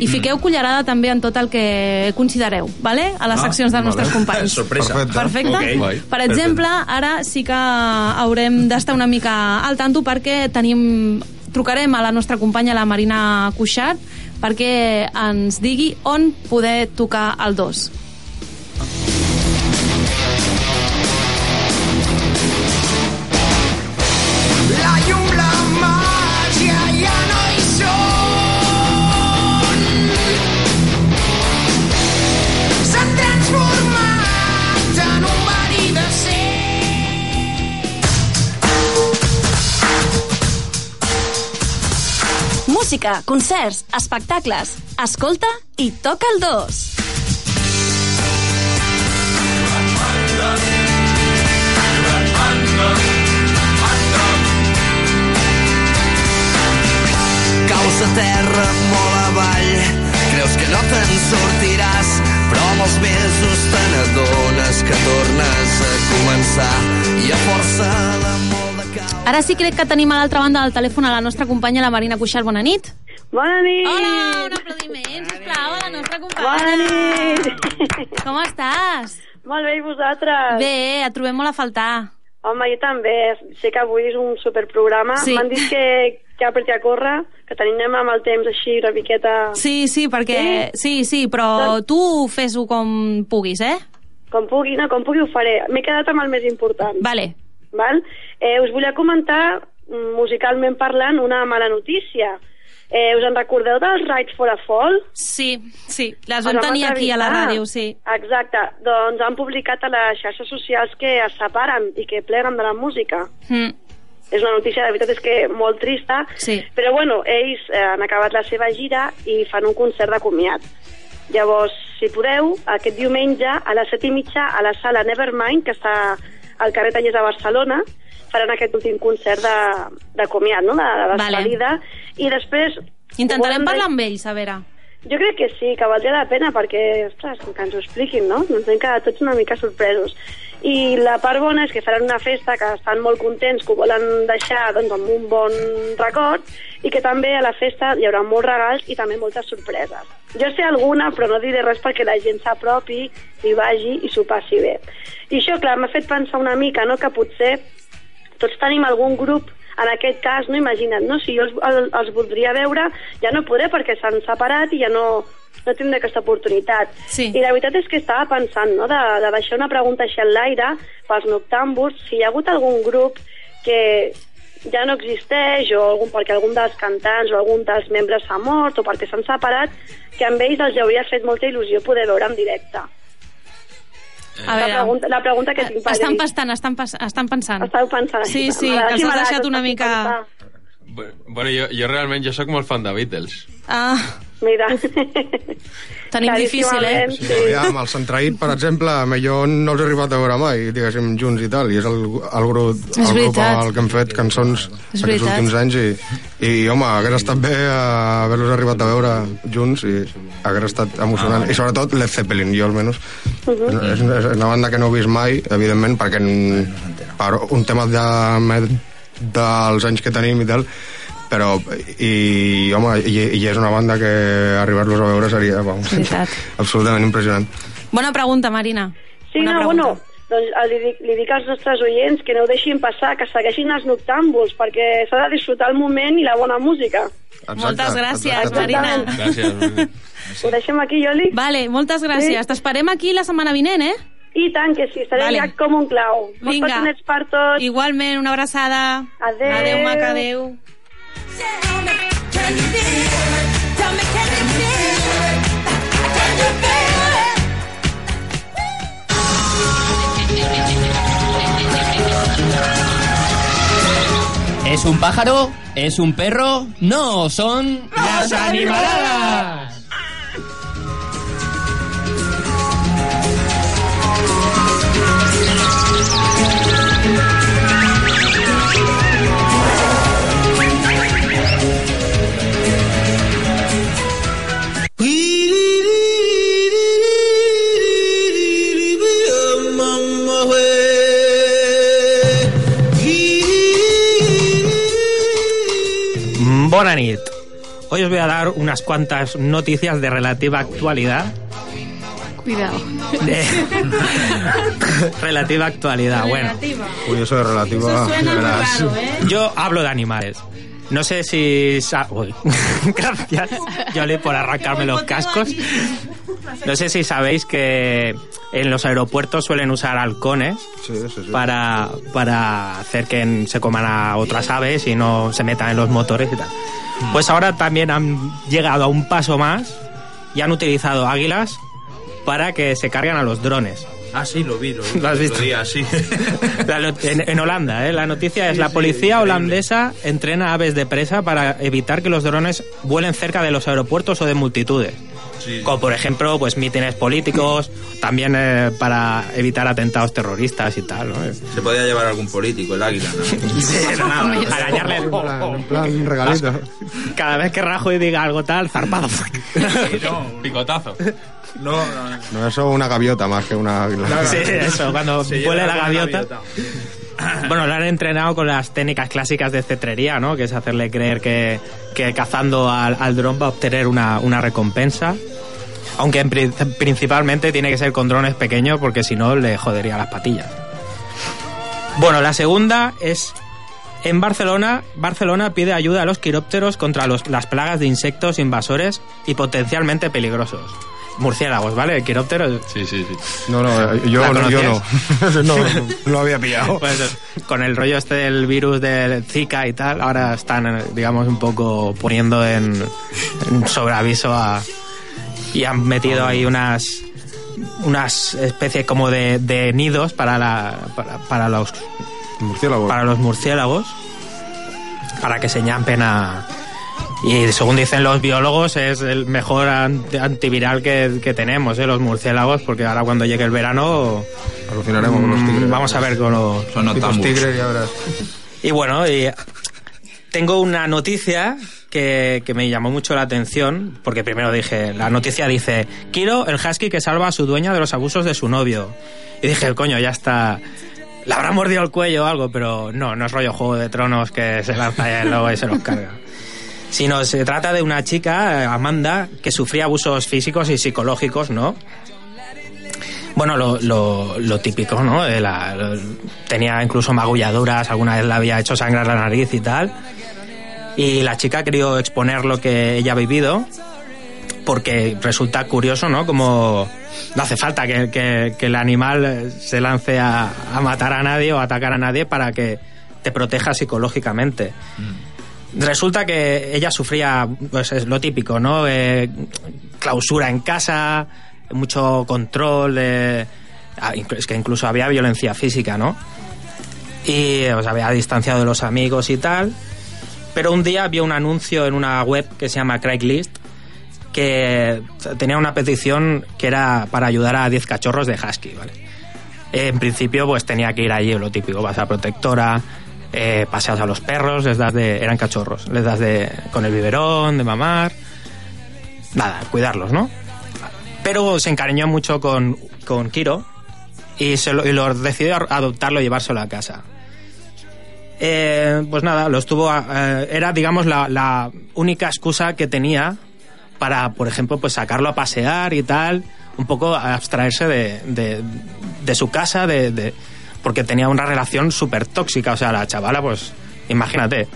[SPEAKER 5] i fiqueu cullerada també en tot el que considereu, vale? a les
[SPEAKER 6] Ah,
[SPEAKER 5] seccions dels
[SPEAKER 6] vale.
[SPEAKER 5] nostres companys.
[SPEAKER 6] Sorpresa.
[SPEAKER 7] Perfecte.
[SPEAKER 5] Perfecte?
[SPEAKER 6] Ok.
[SPEAKER 5] Per exemple, ara sí que haurem d'estar una mica al tanto perquè tenim trucarem a la nostra companya, la Marina Cuixart, perquè ens digui on poder tocar el 2.
[SPEAKER 18] Música, concerts, espectacles. Escolta i toca el 2.
[SPEAKER 1] Caus a terra molt avall, creus que no te'n sortiràs, però amb els mesos te n'adones que tornes a començar i a força cap...
[SPEAKER 5] Ara sí crec que tenim a l'altra banda del telèfon a la nostra companya, la Marina Cuixart. Bona nit.
[SPEAKER 19] Bona nit!
[SPEAKER 5] Hola, un aplaudiment, sisplau, a la nostra companya.
[SPEAKER 19] Bona nit!
[SPEAKER 5] Com estàs?
[SPEAKER 19] Molt bé, i vosaltres?
[SPEAKER 5] Bé, et trobem molt a faltar.
[SPEAKER 19] Home, jo també. Sé que avui és un superprograma.
[SPEAKER 5] Sí.
[SPEAKER 19] M'han dit que, que apreti a córrer, que tenim amb el temps així una miqueta...
[SPEAKER 5] Sí, sí, perquè... Sí, sí, però tu fes-ho com puguis, eh?
[SPEAKER 19] Com pugui, no, com pugui ho faré. M'he quedat amb el més important.
[SPEAKER 5] Vale.
[SPEAKER 19] Val? Eh, us volia comentar, mm, musicalment parlant, una mala notícia. Eh, us en recordeu dels Right for a Fall?
[SPEAKER 5] Sí, sí, les vam tenir aquí a la ràdio, sí.
[SPEAKER 19] Exacte. Doncs han publicat a les xarxes socials que es separen i que pleguen de la música.
[SPEAKER 5] Mm.
[SPEAKER 19] És una notícia, de veritat, és que molt trista.
[SPEAKER 5] Sí.
[SPEAKER 19] Però, bueno, ells eh, han acabat la seva gira i fan un concert de comiat. Llavors, si podeu, aquest diumenge a les set i mitja a la sala Nevermind, que està al carrer Tallers de Barcelona, faran aquest últim concert de, de comiat, no?, de, de
[SPEAKER 5] Vale.
[SPEAKER 19] despedida. I després...
[SPEAKER 5] Intentarem parlar amb ells, a veure.
[SPEAKER 19] Jo crec que sí, que valdria la pena perquè, ostres, que ens ho expliquin, no? Ens hem quedat tots una mica sorpresos. I la part bona és que faran una festa que estan molt contents, que ho volen deixar doncs, amb un bon record i que també a la festa hi haurà molts regals i també moltes sorpreses. Jo sé alguna, però no diré res perquè la gent s'apropi, hi vagi i s'ho passi bé. I això, clar, m'ha fet pensar una mica no, que potser tots tenim algun grup en aquest cas, no imagina't, no? si jo els, el, els voldria veure, ja no podré perquè s'han separat i ja no, no tindré aquesta oportunitat.
[SPEAKER 5] Sí.
[SPEAKER 19] I la veritat és que estava pensant no? de, de deixar una pregunta així en l'aire pels noctàmbuls, si hi ha hagut algun grup que ja no existeix o algun, perquè algun dels cantants o algun dels membres s'ha mort o perquè s'han separat, que amb ells els hauria fet molta il·lusió poder veure en directe.
[SPEAKER 5] A
[SPEAKER 19] la,
[SPEAKER 5] veure.
[SPEAKER 19] pregunta, la pregunta que tinc per
[SPEAKER 5] Estan pensant, estan, pas, estan pensant.
[SPEAKER 19] Esteu pensant.
[SPEAKER 5] Sí, sí, que els has deixat una mica...
[SPEAKER 8] Bueno, jo, jo realment jo sóc molt fan de Beatles.
[SPEAKER 5] Ah,
[SPEAKER 19] Mira.
[SPEAKER 5] tenim difícil, eh?
[SPEAKER 7] Sí, aviam, el Centraït, per exemple, jo no els he arribat a veure mai, diguéssim, junts i tal, i és el, el, grup,
[SPEAKER 5] És
[SPEAKER 7] el grup al que hem fet cançons
[SPEAKER 5] És
[SPEAKER 7] aquests
[SPEAKER 5] veritat.
[SPEAKER 7] últims anys, i, i home, hagués estat bé eh, haver-los arribat a veure junts, i hagués estat emocionant. I sobretot Led Zeppelin, jo almenys. és, és una banda que no he vist mai, evidentment, perquè en, per un tema de, dels anys que tenim i tal, però i, home, i, i és una banda que arribar-los a veure seria vamos, absolutament impressionant
[SPEAKER 5] Bona pregunta, Marina.
[SPEAKER 19] Sí,
[SPEAKER 5] Bona
[SPEAKER 19] no,
[SPEAKER 5] pregunta.
[SPEAKER 19] bueno, doncs eh, li, dic, li dic als nostres oients que no ho deixin passar, que segueixin els noctàmbuls, perquè s'ha de disfrutar el moment i la bona música.
[SPEAKER 5] Moltes gràcies,
[SPEAKER 19] exacte.
[SPEAKER 5] Marina.
[SPEAKER 8] Gràcies.
[SPEAKER 19] Ho deixem aquí, Joli?
[SPEAKER 5] Vale, moltes gràcies.
[SPEAKER 19] Sí.
[SPEAKER 5] T'esperem aquí la setmana vinent, eh?
[SPEAKER 19] I tant que sí, estaré
[SPEAKER 5] Vale.
[SPEAKER 19] com un clau. Molts
[SPEAKER 5] Vinga.
[SPEAKER 19] petonets per tots.
[SPEAKER 5] Igualment, una abraçada.
[SPEAKER 19] Adéu.
[SPEAKER 5] Adéu, maca, adéu.
[SPEAKER 20] ¿Es un pájaro? ¿Es un perro? No, son... ¡Las animaladas!
[SPEAKER 21] Mm, Bona nit. Hoy os voy a dar unas cuantas noticias de relativa actualidad.
[SPEAKER 5] Cuidado.
[SPEAKER 21] De... relativa actualidad, bueno.
[SPEAKER 7] Uy, eso de relativa...
[SPEAKER 21] Eso suena muy
[SPEAKER 7] verás.
[SPEAKER 21] raro, Yo hablo de animales. No sé si... sa- Uy, gracias, Yoli, por arrancarme los cascos. No sé si sabéis que en los aeropuertos suelen usar halcones para, para hacer que se coman a otras aves y no se metan en los motores y tal. Pues ahora también han llegado a un paso más y han utilizado águilas para que se carguen a los drones.
[SPEAKER 6] Ah, sí, lo vi, lo vi.
[SPEAKER 21] ¿Lo has visto?
[SPEAKER 6] día, sí.
[SPEAKER 21] En, en Holanda, ¿eh? la noticia es la policía holandesa entrena aves de presa para evitar que los drones vuelen cerca de los aeropuertos o de multitudes.
[SPEAKER 6] Sí.
[SPEAKER 21] Como por ejemplo, pues mítines políticos, también eh, para evitar atentados terroristas y tal. ¿no?
[SPEAKER 6] Se podía llevar algún político, el águila, ¿no?
[SPEAKER 21] Arañarle el-
[SPEAKER 7] En plan, regalito.
[SPEAKER 21] Cada vez que Rajoy diga algo tal, zarpado.
[SPEAKER 4] Picotazo.
[SPEAKER 6] No, no,
[SPEAKER 7] No, eso una gaviota más que una águila.
[SPEAKER 21] Sí, eso, cuando
[SPEAKER 6] lleva
[SPEAKER 21] la gaviota. Bueno, lo han entrenado con las técnicas clásicas de cetrería, ¿no? Que es hacerle creer que, que cazando al, al dron va a obtener una, una recompensa. Aunque en pri- principalmente tiene que ser con drones pequeños porque si no le jodería las patillas. Bueno, la segunda es en Barcelona. Barcelona pide ayuda a los quirópteros contra los- las plagas de insectos invasores y potencialmente peligrosos. Murciélagos, ¿vale? El quiróptero.
[SPEAKER 8] Sí, sí, sí.
[SPEAKER 7] No, no, eh, yo,
[SPEAKER 21] ¿La
[SPEAKER 7] no, yo no. no. No lo había pillado.
[SPEAKER 21] Pues, con el rollo este del virus del Zika y tal, ahora están, eh, digamos, un poco poniendo en, en sobreaviso a. Y han metido ahí unas unas especies como de, de nidos para la para, para los
[SPEAKER 7] Murciélago.
[SPEAKER 21] para los murciélagos para que se ñampen a y según dicen los biólogos es el mejor anti- antiviral que, que tenemos ¿eh? los murciélagos porque ahora cuando llegue el verano
[SPEAKER 7] Alucinaremos con los
[SPEAKER 21] mm,
[SPEAKER 7] tigres.
[SPEAKER 21] vamos a ver con los
[SPEAKER 6] Son
[SPEAKER 7] Los tigres ya verás.
[SPEAKER 21] y bueno, y tengo una noticia que, que me llamó mucho la atención, porque primero dije, la noticia dice, Kiro, el husky que salva a su dueña de los abusos de su novio. Y dije, coño, ya está... Le habrá mordido el cuello o algo, pero no, no es rollo Juego de Tronos que se lanza el lobo y se los carga. Sino se trata de una chica, eh, Amanda, que sufría abusos físicos y psicológicos, ¿no? Bueno, lo, lo, lo típico, ¿no? Lo- tenía incluso magulladuras, alguna vez le había hecho sangrar la nariz y tal. Y la chica quería exponer lo que ella ha vivido, porque resulta curioso, ¿no? Como no hace falta que, el animal eh, se lance a, matar a nadie o atacar a nadie para que te proteja psicológicamente. Resulta que ella sufría, pues es lo típico, ¿no? Eh, clausura en casa, mucho control, ah, es que incluso había violencia física, ¿no? Y os había distanciado de los amigos y tal. Pero un día vio un anuncio en una web que se llama Craigslist que tenía una petición que era para ayudar a 10 cachorros de husky, ¿vale? En principio, pues tenía que ir allí, lo típico, vas a protectora, eh, a los perros, les das de. eran cachorros, les das de. con el biberón, de mamar. Nada, cuidarlos, ¿no? Pero se encariñó mucho con, con Kiro y, se lo, y lo decidió adoptarlo y llevárselo a casa. Eh, pues nada, lo estuvo. eh, era, digamos, la, la única excusa que tenía para, por ejemplo, pues sacarlo a pasear y tal, un poco abstraerse de, de, de su casa, de- porque tenía una relación súper tóxica. O sea, la chavala, pues, imagínate.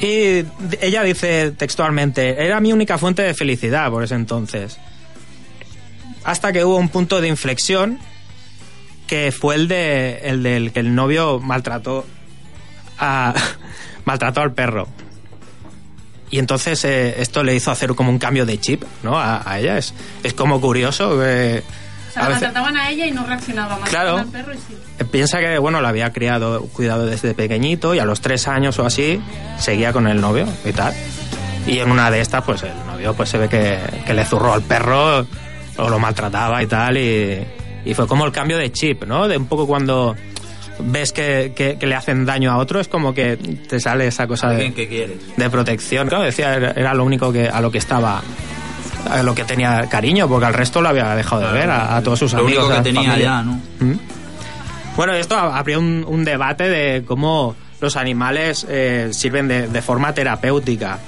[SPEAKER 21] Y ella dice textualmente, era mi única fuente de felicidad por ese entonces. Hasta que hubo un punto de inflexión que fue el de el del que el novio maltrató a maltrató al perro. Y entonces eh, esto le hizo hacer como un cambio de chip, ¿no? A, a ella es es como curioso
[SPEAKER 5] O sea,
[SPEAKER 21] a
[SPEAKER 5] la
[SPEAKER 21] veces-
[SPEAKER 5] trataban a ella y no reaccionaba más.
[SPEAKER 21] Claro.
[SPEAKER 5] al perro y sí.
[SPEAKER 21] piensa que bueno la había criado cuidado desde pequeñito y a los tres años o así seguía con el novio y tal y en una de estas pues el novio pues se ve que, que le zurró al perro o lo maltrataba y tal y, y fue como el cambio de chip no de un poco cuando ves que, que- que le hacen daño a otro es como que te sale esa cosa de,
[SPEAKER 6] que
[SPEAKER 21] de protección claro decía era, era lo único que a lo que estaba a lo que tenía cariño porque al resto lo había dejado de ver a, a todos sus
[SPEAKER 6] Lo
[SPEAKER 21] amigos
[SPEAKER 6] único que tenía
[SPEAKER 21] familia.
[SPEAKER 6] ya, ¿no?
[SPEAKER 21] ¿Mm? Bueno, esto habría un, un debate de cómo los animales eh, sirven de, de forma terapéutica.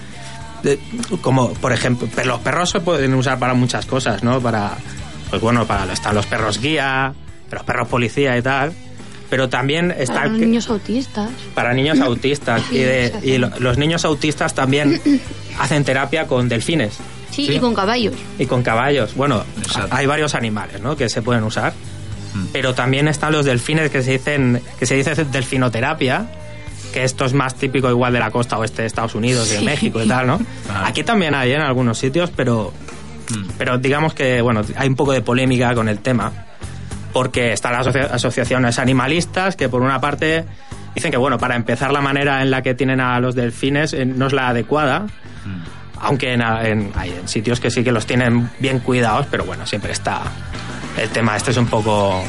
[SPEAKER 21] De- como, por ejemplo, pero los perros se pueden usar para muchas cosas, ¿no? Para, pues bueno, para están los perros guía, los perros policía y tal. Pero también está...
[SPEAKER 10] Para los niños autistas.
[SPEAKER 21] para niños autistas. Y de- y lo- los niños autistas también hacen terapia con delfines
[SPEAKER 10] Sí, y con caballos.
[SPEAKER 21] y con caballos. Bueno, hay varios animales ¿no? que se pueden usar. Pero también están los delfines que se dicen que se dice delfinoterapia, que esto es más típico igual de la costa oeste de Estados Unidos y de
[SPEAKER 6] Sí.
[SPEAKER 21] México y tal, ¿no? Aquí también hay en algunos sitios, pero pero digamos que bueno, hay un poco de polémica con el tema porque están las asocia- asociaciones animalistas que por una parte dicen que bueno, para empezar la manera en la que tienen a los delfines eh, no es la adecuada. Aunque en, en- hay en sitios que sí que los tienen bien cuidados, pero bueno, siempre está el tema este es un poco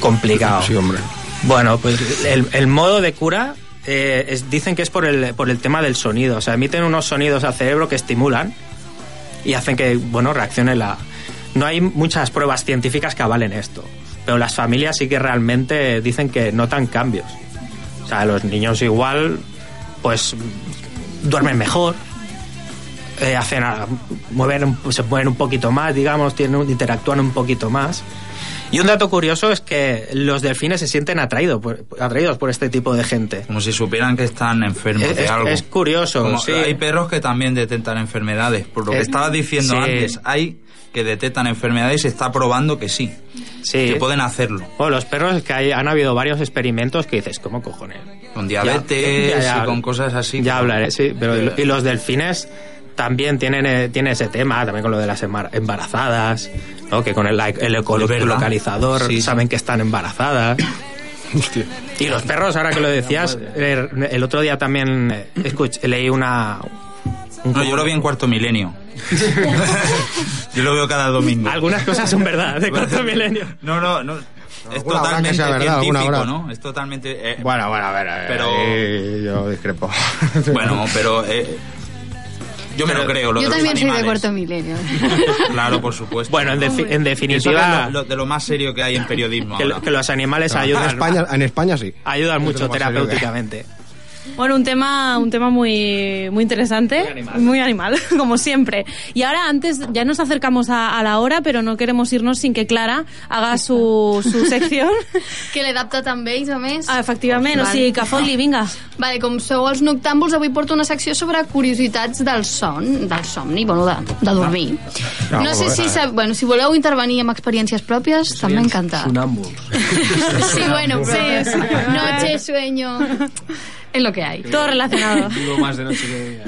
[SPEAKER 21] complicado.
[SPEAKER 7] Sí, hombre.
[SPEAKER 21] Bueno, pues el, el modo de cura eh, es- dicen que es por el, por el tema del sonido. O sea, emiten unos sonidos al cerebro que estimulan y hacen que, bueno, reaccione la... No hay muchas pruebas científicas que avalen esto, pero las familias sí que realmente dicen que notan cambios. O sea, los niños igual, pues, duermen mejor, eh, hacen a- mueven, un- se mueven un poquito más, digamos, tienen, interactúan un poquito más. Y un dato curioso es que los delfines se sienten atraídos por, atraídos por este tipo de gente.
[SPEAKER 6] Como si supieran que están enfermos
[SPEAKER 21] Es-
[SPEAKER 6] de
[SPEAKER 21] es-
[SPEAKER 6] algo.
[SPEAKER 21] es curioso,
[SPEAKER 6] Como-
[SPEAKER 21] sí.
[SPEAKER 6] Hay perros que también detectan enfermedades. Por lo que
[SPEAKER 21] Eh,
[SPEAKER 6] estabas diciendo
[SPEAKER 21] sí.
[SPEAKER 6] antes, hay que detectan enfermedades y se está probando que sí.
[SPEAKER 21] Sí.
[SPEAKER 6] Que pueden hacerlo.
[SPEAKER 21] O los perros, es que hay, han habido varios experimentos que dices, ¿cómo cojones?
[SPEAKER 6] Con diabetes
[SPEAKER 21] Ya, ya, ya.
[SPEAKER 6] y con cosas así.
[SPEAKER 21] Ya hablaré, sí. Pero, y los delfines también tienen, eh, tienen ese tema, también con lo de las embar- embarazadas, ¿no? que con el, el
[SPEAKER 6] Sí, sí.
[SPEAKER 21] saben que están embarazadas. Y los perros, ahora que lo decías, eh, el otro día también eh, escuch- leí una... un-
[SPEAKER 6] No, yo lo vi en cuarto milenio. yo lo veo cada domingo.
[SPEAKER 21] Algunas cosas son verdad, de cuarto milenio.
[SPEAKER 6] No, no, no. Es totalmente
[SPEAKER 7] verdad,
[SPEAKER 6] científico. ¿no? Es totalmente... eh,
[SPEAKER 7] Bueno, bueno, a ver, a ver.
[SPEAKER 6] Pero-
[SPEAKER 7] yo discrepo.
[SPEAKER 6] Bueno, pero... eh, yo me lo creo. Lo
[SPEAKER 10] Yo
[SPEAKER 6] de los
[SPEAKER 10] también soy de
[SPEAKER 6] animales.
[SPEAKER 10] cuarto milenio.
[SPEAKER 6] Claro, por supuesto.
[SPEAKER 21] Bueno, en, defi- en
[SPEAKER 6] Eso
[SPEAKER 21] definitiva,
[SPEAKER 6] es lo- lo- de lo más serio que hay en periodismo.
[SPEAKER 21] que,
[SPEAKER 6] ahora.
[SPEAKER 21] que los animales
[SPEAKER 7] En
[SPEAKER 21] ayudan,
[SPEAKER 7] España, en España sí.
[SPEAKER 21] ayudan mucho terapéuticamente.
[SPEAKER 5] Bueno, un tema, un tema muy, muy interesante, muy animal. como siempre. Y ahora, antes, ya nos acercamos a, a la hora, pero no queremos irnos sin que Clara haga su, su sección.
[SPEAKER 10] que l'he adaptat amb ells, a més.
[SPEAKER 5] Ah, efectivament, o sigui, que fot-li, vinga.
[SPEAKER 10] Vale, com sou els noctàmbuls, avui porto una secció sobre curiositats del son, del somni, bueno, de, de dormir.
[SPEAKER 4] No,
[SPEAKER 10] No sé
[SPEAKER 4] bueno,
[SPEAKER 10] si, sab... bueno, si voleu intervenir amb experiències pròpies, també m'encanta.
[SPEAKER 4] Sonàmbuls.
[SPEAKER 10] Sí, bueno,
[SPEAKER 5] Sí,
[SPEAKER 10] pero
[SPEAKER 5] sí.
[SPEAKER 10] noche, sueño, es lo que hay.
[SPEAKER 5] Todo relacionado.
[SPEAKER 4] Vivo más de noche que de día.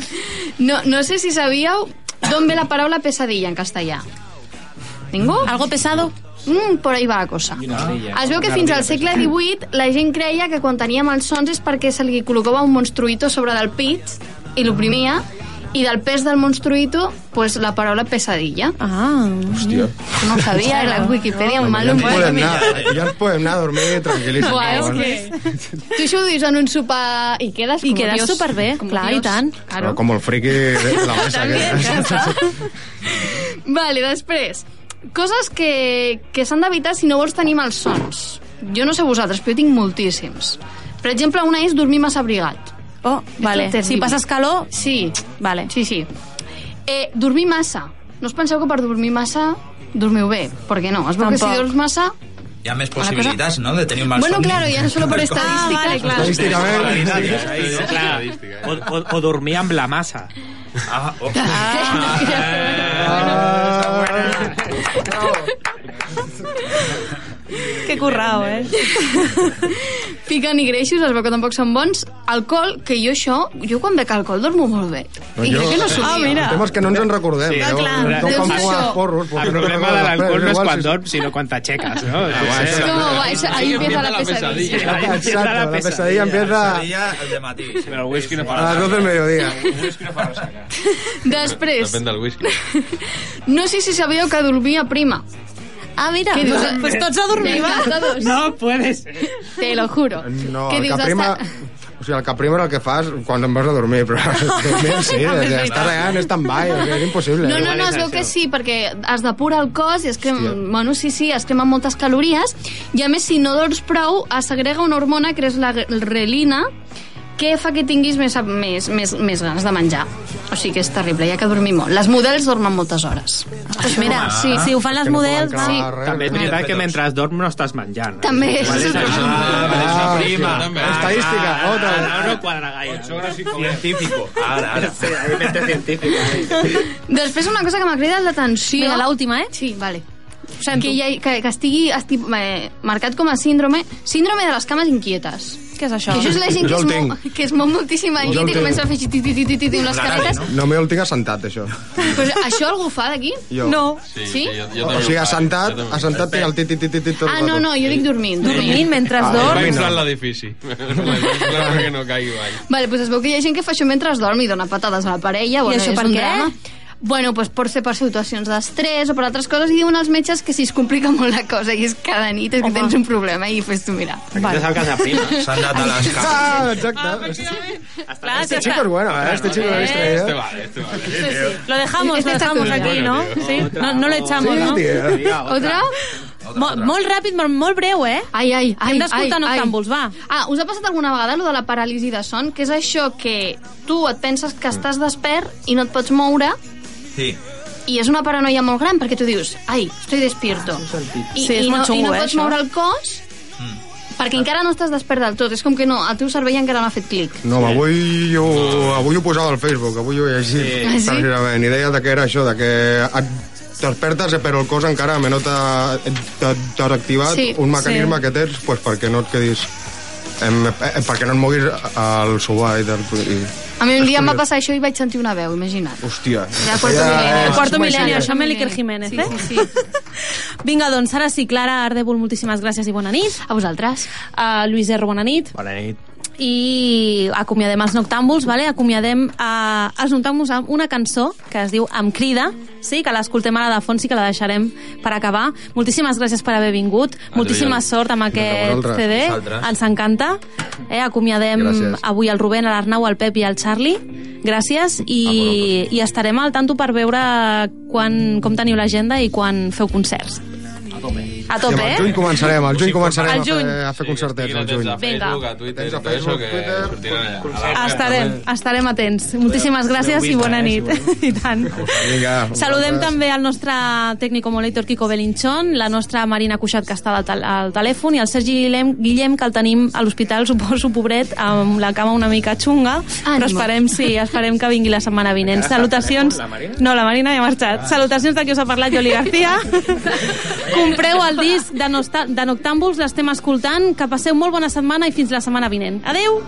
[SPEAKER 10] No, no sé si sabíeu d'on ve la paraula pesadilla en castellà. Ningú?
[SPEAKER 5] ¿Algo pesado?
[SPEAKER 10] Mm, por ahí va la cosa. Es veu que fins al segle XVIII la gent creia que quan tenia malsons és perquè se li col·locava un monstruito sobre del pit i l'oprimia i del pes del monstruito pues la paraula pesadilla.
[SPEAKER 5] Ah,
[SPEAKER 7] Hòstia.
[SPEAKER 10] no ho sabia, la Wikipedia un malo
[SPEAKER 7] Ja ens
[SPEAKER 10] un
[SPEAKER 7] podem anar, ja ens podem anar a dormir tranquil·líssim.
[SPEAKER 10] Buah, és que... Tu això ho dius en un sopar i quedes
[SPEAKER 5] I
[SPEAKER 10] com
[SPEAKER 5] quedes
[SPEAKER 10] Dios.
[SPEAKER 5] superbé,
[SPEAKER 10] com
[SPEAKER 5] clar,
[SPEAKER 10] Dios.
[SPEAKER 5] i tant.
[SPEAKER 7] Però com el friqui de la mesa. Que...
[SPEAKER 10] Vale, després, coses que, que s'han d'evitar si no vols tenir malsons. Jo no sé vosaltres, però jo tinc moltíssims. Per exemple, una és dormir massa abrigat.
[SPEAKER 5] Oh, vale. Si pasas calor...
[SPEAKER 10] Sí,
[SPEAKER 5] Vale.
[SPEAKER 10] sí, sí. Eh, dormir massa. No us penseu que per dormir massa dormiu bé, perquè no. Es veu que si dorms massa...
[SPEAKER 6] Hi ha més
[SPEAKER 10] cosa-
[SPEAKER 6] possibilitats, no?, de tenir un mal
[SPEAKER 10] Bueno,
[SPEAKER 6] somni.
[SPEAKER 10] claro, ya no solo por estadística.
[SPEAKER 5] Ah, vale, claro.
[SPEAKER 21] ¿no? Claro. O, o- o dormir amb la massa.
[SPEAKER 6] Ah, oh.
[SPEAKER 5] Que currao, eh?
[SPEAKER 10] Fiquen i greixos, es veu que tampoc són bons. Alcohol, que jo això... Jo quan bec alcohol dormo molt bé. I
[SPEAKER 7] jo-
[SPEAKER 10] crec que no s'ho
[SPEAKER 5] Ah, mira.
[SPEAKER 7] El tema és que no ens en recordem.
[SPEAKER 21] Sí,
[SPEAKER 7] eh?
[SPEAKER 21] clar.
[SPEAKER 10] Deu
[SPEAKER 7] vam
[SPEAKER 10] ser
[SPEAKER 7] fumar
[SPEAKER 10] això.
[SPEAKER 7] porros,
[SPEAKER 21] El
[SPEAKER 7] no
[SPEAKER 21] problema de l'alcohol no és quan dorms, sinó quan t'aixeques, no?
[SPEAKER 10] És com, va, això- ahí empieza la pesadilla.
[SPEAKER 7] Exacto,
[SPEAKER 21] empieza
[SPEAKER 7] la pesadilla empieza
[SPEAKER 6] Seria el de matí.
[SPEAKER 4] Pero el whisky no
[SPEAKER 7] a
[SPEAKER 4] para
[SPEAKER 7] las 12 del mediodía.
[SPEAKER 4] El whisky no para resaca.
[SPEAKER 10] Després,
[SPEAKER 8] Depèn del whisky.
[SPEAKER 10] no sé si sabíeu que dormia prima.
[SPEAKER 5] Ah, mira,
[SPEAKER 10] Què dius?
[SPEAKER 5] pues, pues tots a dormir, va.
[SPEAKER 10] todos.
[SPEAKER 21] No puedes.
[SPEAKER 10] Te lo juro.
[SPEAKER 7] No,
[SPEAKER 10] Què
[SPEAKER 7] el
[SPEAKER 10] dius?
[SPEAKER 7] caprima...
[SPEAKER 10] Hasta...
[SPEAKER 7] O sigui, el caprima és el que fas quan em vas a dormir, però dormir sí, estar allà en stand-by, o sigui, és impossible.
[SPEAKER 10] No, no, no, es veu que sí, perquè es depura el cos i es crema, bueno, sí, sí, es cremen moltes calories i a més si no dorms prou es segrega una hormona que és la relina què fa que tinguis més, més, més, més ganes de menjar. O sigui que és terrible, hi ha que dormir molt. Les models dormen moltes hores.
[SPEAKER 5] Pues mira, sí, si ho fan les models...
[SPEAKER 10] Sí.
[SPEAKER 21] També és veritat que mentre dorms no estàs menjant.
[SPEAKER 10] També.
[SPEAKER 21] Igual és això.
[SPEAKER 7] Ah,
[SPEAKER 21] prima.
[SPEAKER 7] Estadística, otra.
[SPEAKER 21] Ah, no quadra gaire.
[SPEAKER 6] Científico. Ara, ara.
[SPEAKER 21] Sí, científica.
[SPEAKER 10] Després una cosa que m'ha cridat l'atenció...
[SPEAKER 5] Vinga, l'última, eh?
[SPEAKER 10] Sí, vale. Que, hi ha, que, que estigui esti, eh, marcat com a síndrome síndrome de les cames inquietes.
[SPEAKER 5] Què és això?
[SPEAKER 10] Que això és la gent que es, mou, que es mou moltíssima
[SPEAKER 7] Jo
[SPEAKER 10] llit i comença a fer xiti, titi, titi, titi, amb les caretes.
[SPEAKER 7] No me el tinc assentat, això.
[SPEAKER 10] Pues això algú fa d'aquí?
[SPEAKER 7] Jo.
[SPEAKER 10] No.
[SPEAKER 8] Sí,
[SPEAKER 10] Sí?
[SPEAKER 8] sí, jo, jo
[SPEAKER 7] O sigui, assentat, assentat tinc el tit, tit, tit, tit, tot
[SPEAKER 10] Ah, no, no, jo dic dormint.
[SPEAKER 5] Dormint mentre
[SPEAKER 7] Ah,
[SPEAKER 8] vaig
[SPEAKER 7] no.
[SPEAKER 8] inflant l'edifici. perquè no caigui avall.
[SPEAKER 10] Vale, pues es veu que hi ha gent que fa això mentre es dorm i dona patades a la parella. Bueno,
[SPEAKER 5] això
[SPEAKER 10] és
[SPEAKER 5] per
[SPEAKER 10] un
[SPEAKER 5] què?
[SPEAKER 10] Bueno, pues pot ser per situacions d'estrès o per altres coses i diuen els metges que si es complica molt la cosa i és cada nit és que tens un problema i fes tu mirar.
[SPEAKER 21] Aquest és el cas de prima.
[SPEAKER 6] S'han anat a les cames.
[SPEAKER 7] Ah, exacte.
[SPEAKER 5] Clar,
[SPEAKER 7] Este chico es bueno, ¿eh? Este chico lo he
[SPEAKER 8] Este
[SPEAKER 7] distraído.
[SPEAKER 8] vale, este vale.
[SPEAKER 5] Lo dejamos, lo dejamos aquí, ¿no? Sí, no, no lo echamos,
[SPEAKER 7] Sí,
[SPEAKER 5] ¿no?
[SPEAKER 7] tío.
[SPEAKER 10] Otra?
[SPEAKER 5] Mo- Molt ràpid, però molt breu, eh?
[SPEAKER 10] Ai, ai, ai.
[SPEAKER 5] Hem d'escoltar. Noctàmbuls, va.
[SPEAKER 10] Ah, us ha passat alguna vegada lo de la paràlisi de son? Que és això que tu et penses que estàs despert i no et pots moure
[SPEAKER 6] Sí.
[SPEAKER 10] i és una paranoia molt gran perquè tu dius, ai, estoy despierto. I,
[SPEAKER 5] Sí, és
[SPEAKER 10] i, no,
[SPEAKER 5] molt xungo,
[SPEAKER 10] i no
[SPEAKER 5] eh,
[SPEAKER 10] pots
[SPEAKER 5] això.
[SPEAKER 10] moure el cos perquè encara no estàs despert del tot. És com que no, el teu cervell encara no ha fet clic.
[SPEAKER 7] No, home, avui ho, avui ho posava al Facebook, avui ho he llegit
[SPEAKER 10] Ah, sí?
[SPEAKER 7] precisament, i deia de que era això, de que et despertes eh, però el cos encara no t'ha t'ha- t'ha activat
[SPEAKER 10] Sí,
[SPEAKER 7] un mecanisme
[SPEAKER 10] sí.
[SPEAKER 7] que tens pues, perquè no et quedis em, eh, perquè no et moguis al sofà i, del, i
[SPEAKER 10] A mi un dia em va passar això i vaig sentir una veu, imagina't.
[SPEAKER 7] hòstia
[SPEAKER 10] Ja, cuarto milenio.
[SPEAKER 5] El quarto
[SPEAKER 7] Mai
[SPEAKER 5] mil·lenni,
[SPEAKER 7] seria.
[SPEAKER 5] això amb l'Iker Jiménez,
[SPEAKER 10] Sí,
[SPEAKER 5] eh?
[SPEAKER 10] sí, sí.
[SPEAKER 5] Vinga, doncs, ara sí, Clara Ardèvol, moltíssimes gràcies i bona nit.
[SPEAKER 10] A vosaltres.
[SPEAKER 5] Uh, Lluís R, bona nit.
[SPEAKER 21] Bona nit.
[SPEAKER 5] I acomiadem els Noctàmbuls, vale? acomiadem uh, els Noctàmbuls amb una cançó que es diu Em crida, sí, que l'escoltem ara de fons i que la deixarem per acabar. Moltíssimes gràcies per haver vingut, moltíssima
[SPEAKER 7] Adrià.
[SPEAKER 5] sort amb aquest. CD,
[SPEAKER 6] Vosaltres.
[SPEAKER 5] ens encanta. Eh, acomiadem
[SPEAKER 7] Gràcies.
[SPEAKER 5] avui el Rubén, l'Arnau, el Pep i el Charlie. Gràcies i, i estarem al tanto per veure quan, com teniu l'agenda i quan feu concerts. A
[SPEAKER 7] I
[SPEAKER 5] tope,
[SPEAKER 7] amb el
[SPEAKER 5] eh?
[SPEAKER 7] juny començarem, al juny començarem
[SPEAKER 5] Al
[SPEAKER 7] a
[SPEAKER 5] juny.
[SPEAKER 7] fer, a fer concertets, al
[SPEAKER 8] Tens
[SPEAKER 7] juny.
[SPEAKER 8] a
[SPEAKER 5] Vinga.
[SPEAKER 8] A Twitter,
[SPEAKER 7] Tens a Facebook,
[SPEAKER 8] que
[SPEAKER 7] Twitter.
[SPEAKER 8] A
[SPEAKER 5] Estarem, estarem atents. Moltíssimes gràcies i bona nit. I tant.
[SPEAKER 7] Vinga,
[SPEAKER 5] Saludem també el nostre tècnic monitor Kiko Belinchón, la nostra Marina Cuixat, que està al, tel al telèfon, i el Sergi Guillem, Guillem, que el tenim a l'hospital, suposo, pobret, amb la cama una mica xunga, però esperem, sí, esperem que vingui la setmana vinent. Salutacions... No, la Marina ja ha marxat. Salutacions de qui us ha parlat, Joli García. Compreu el disc de, Nosta de Noctàmbuls, l'estem escoltant. Que passeu molt bona setmana i fins la setmana vinent. Adeu!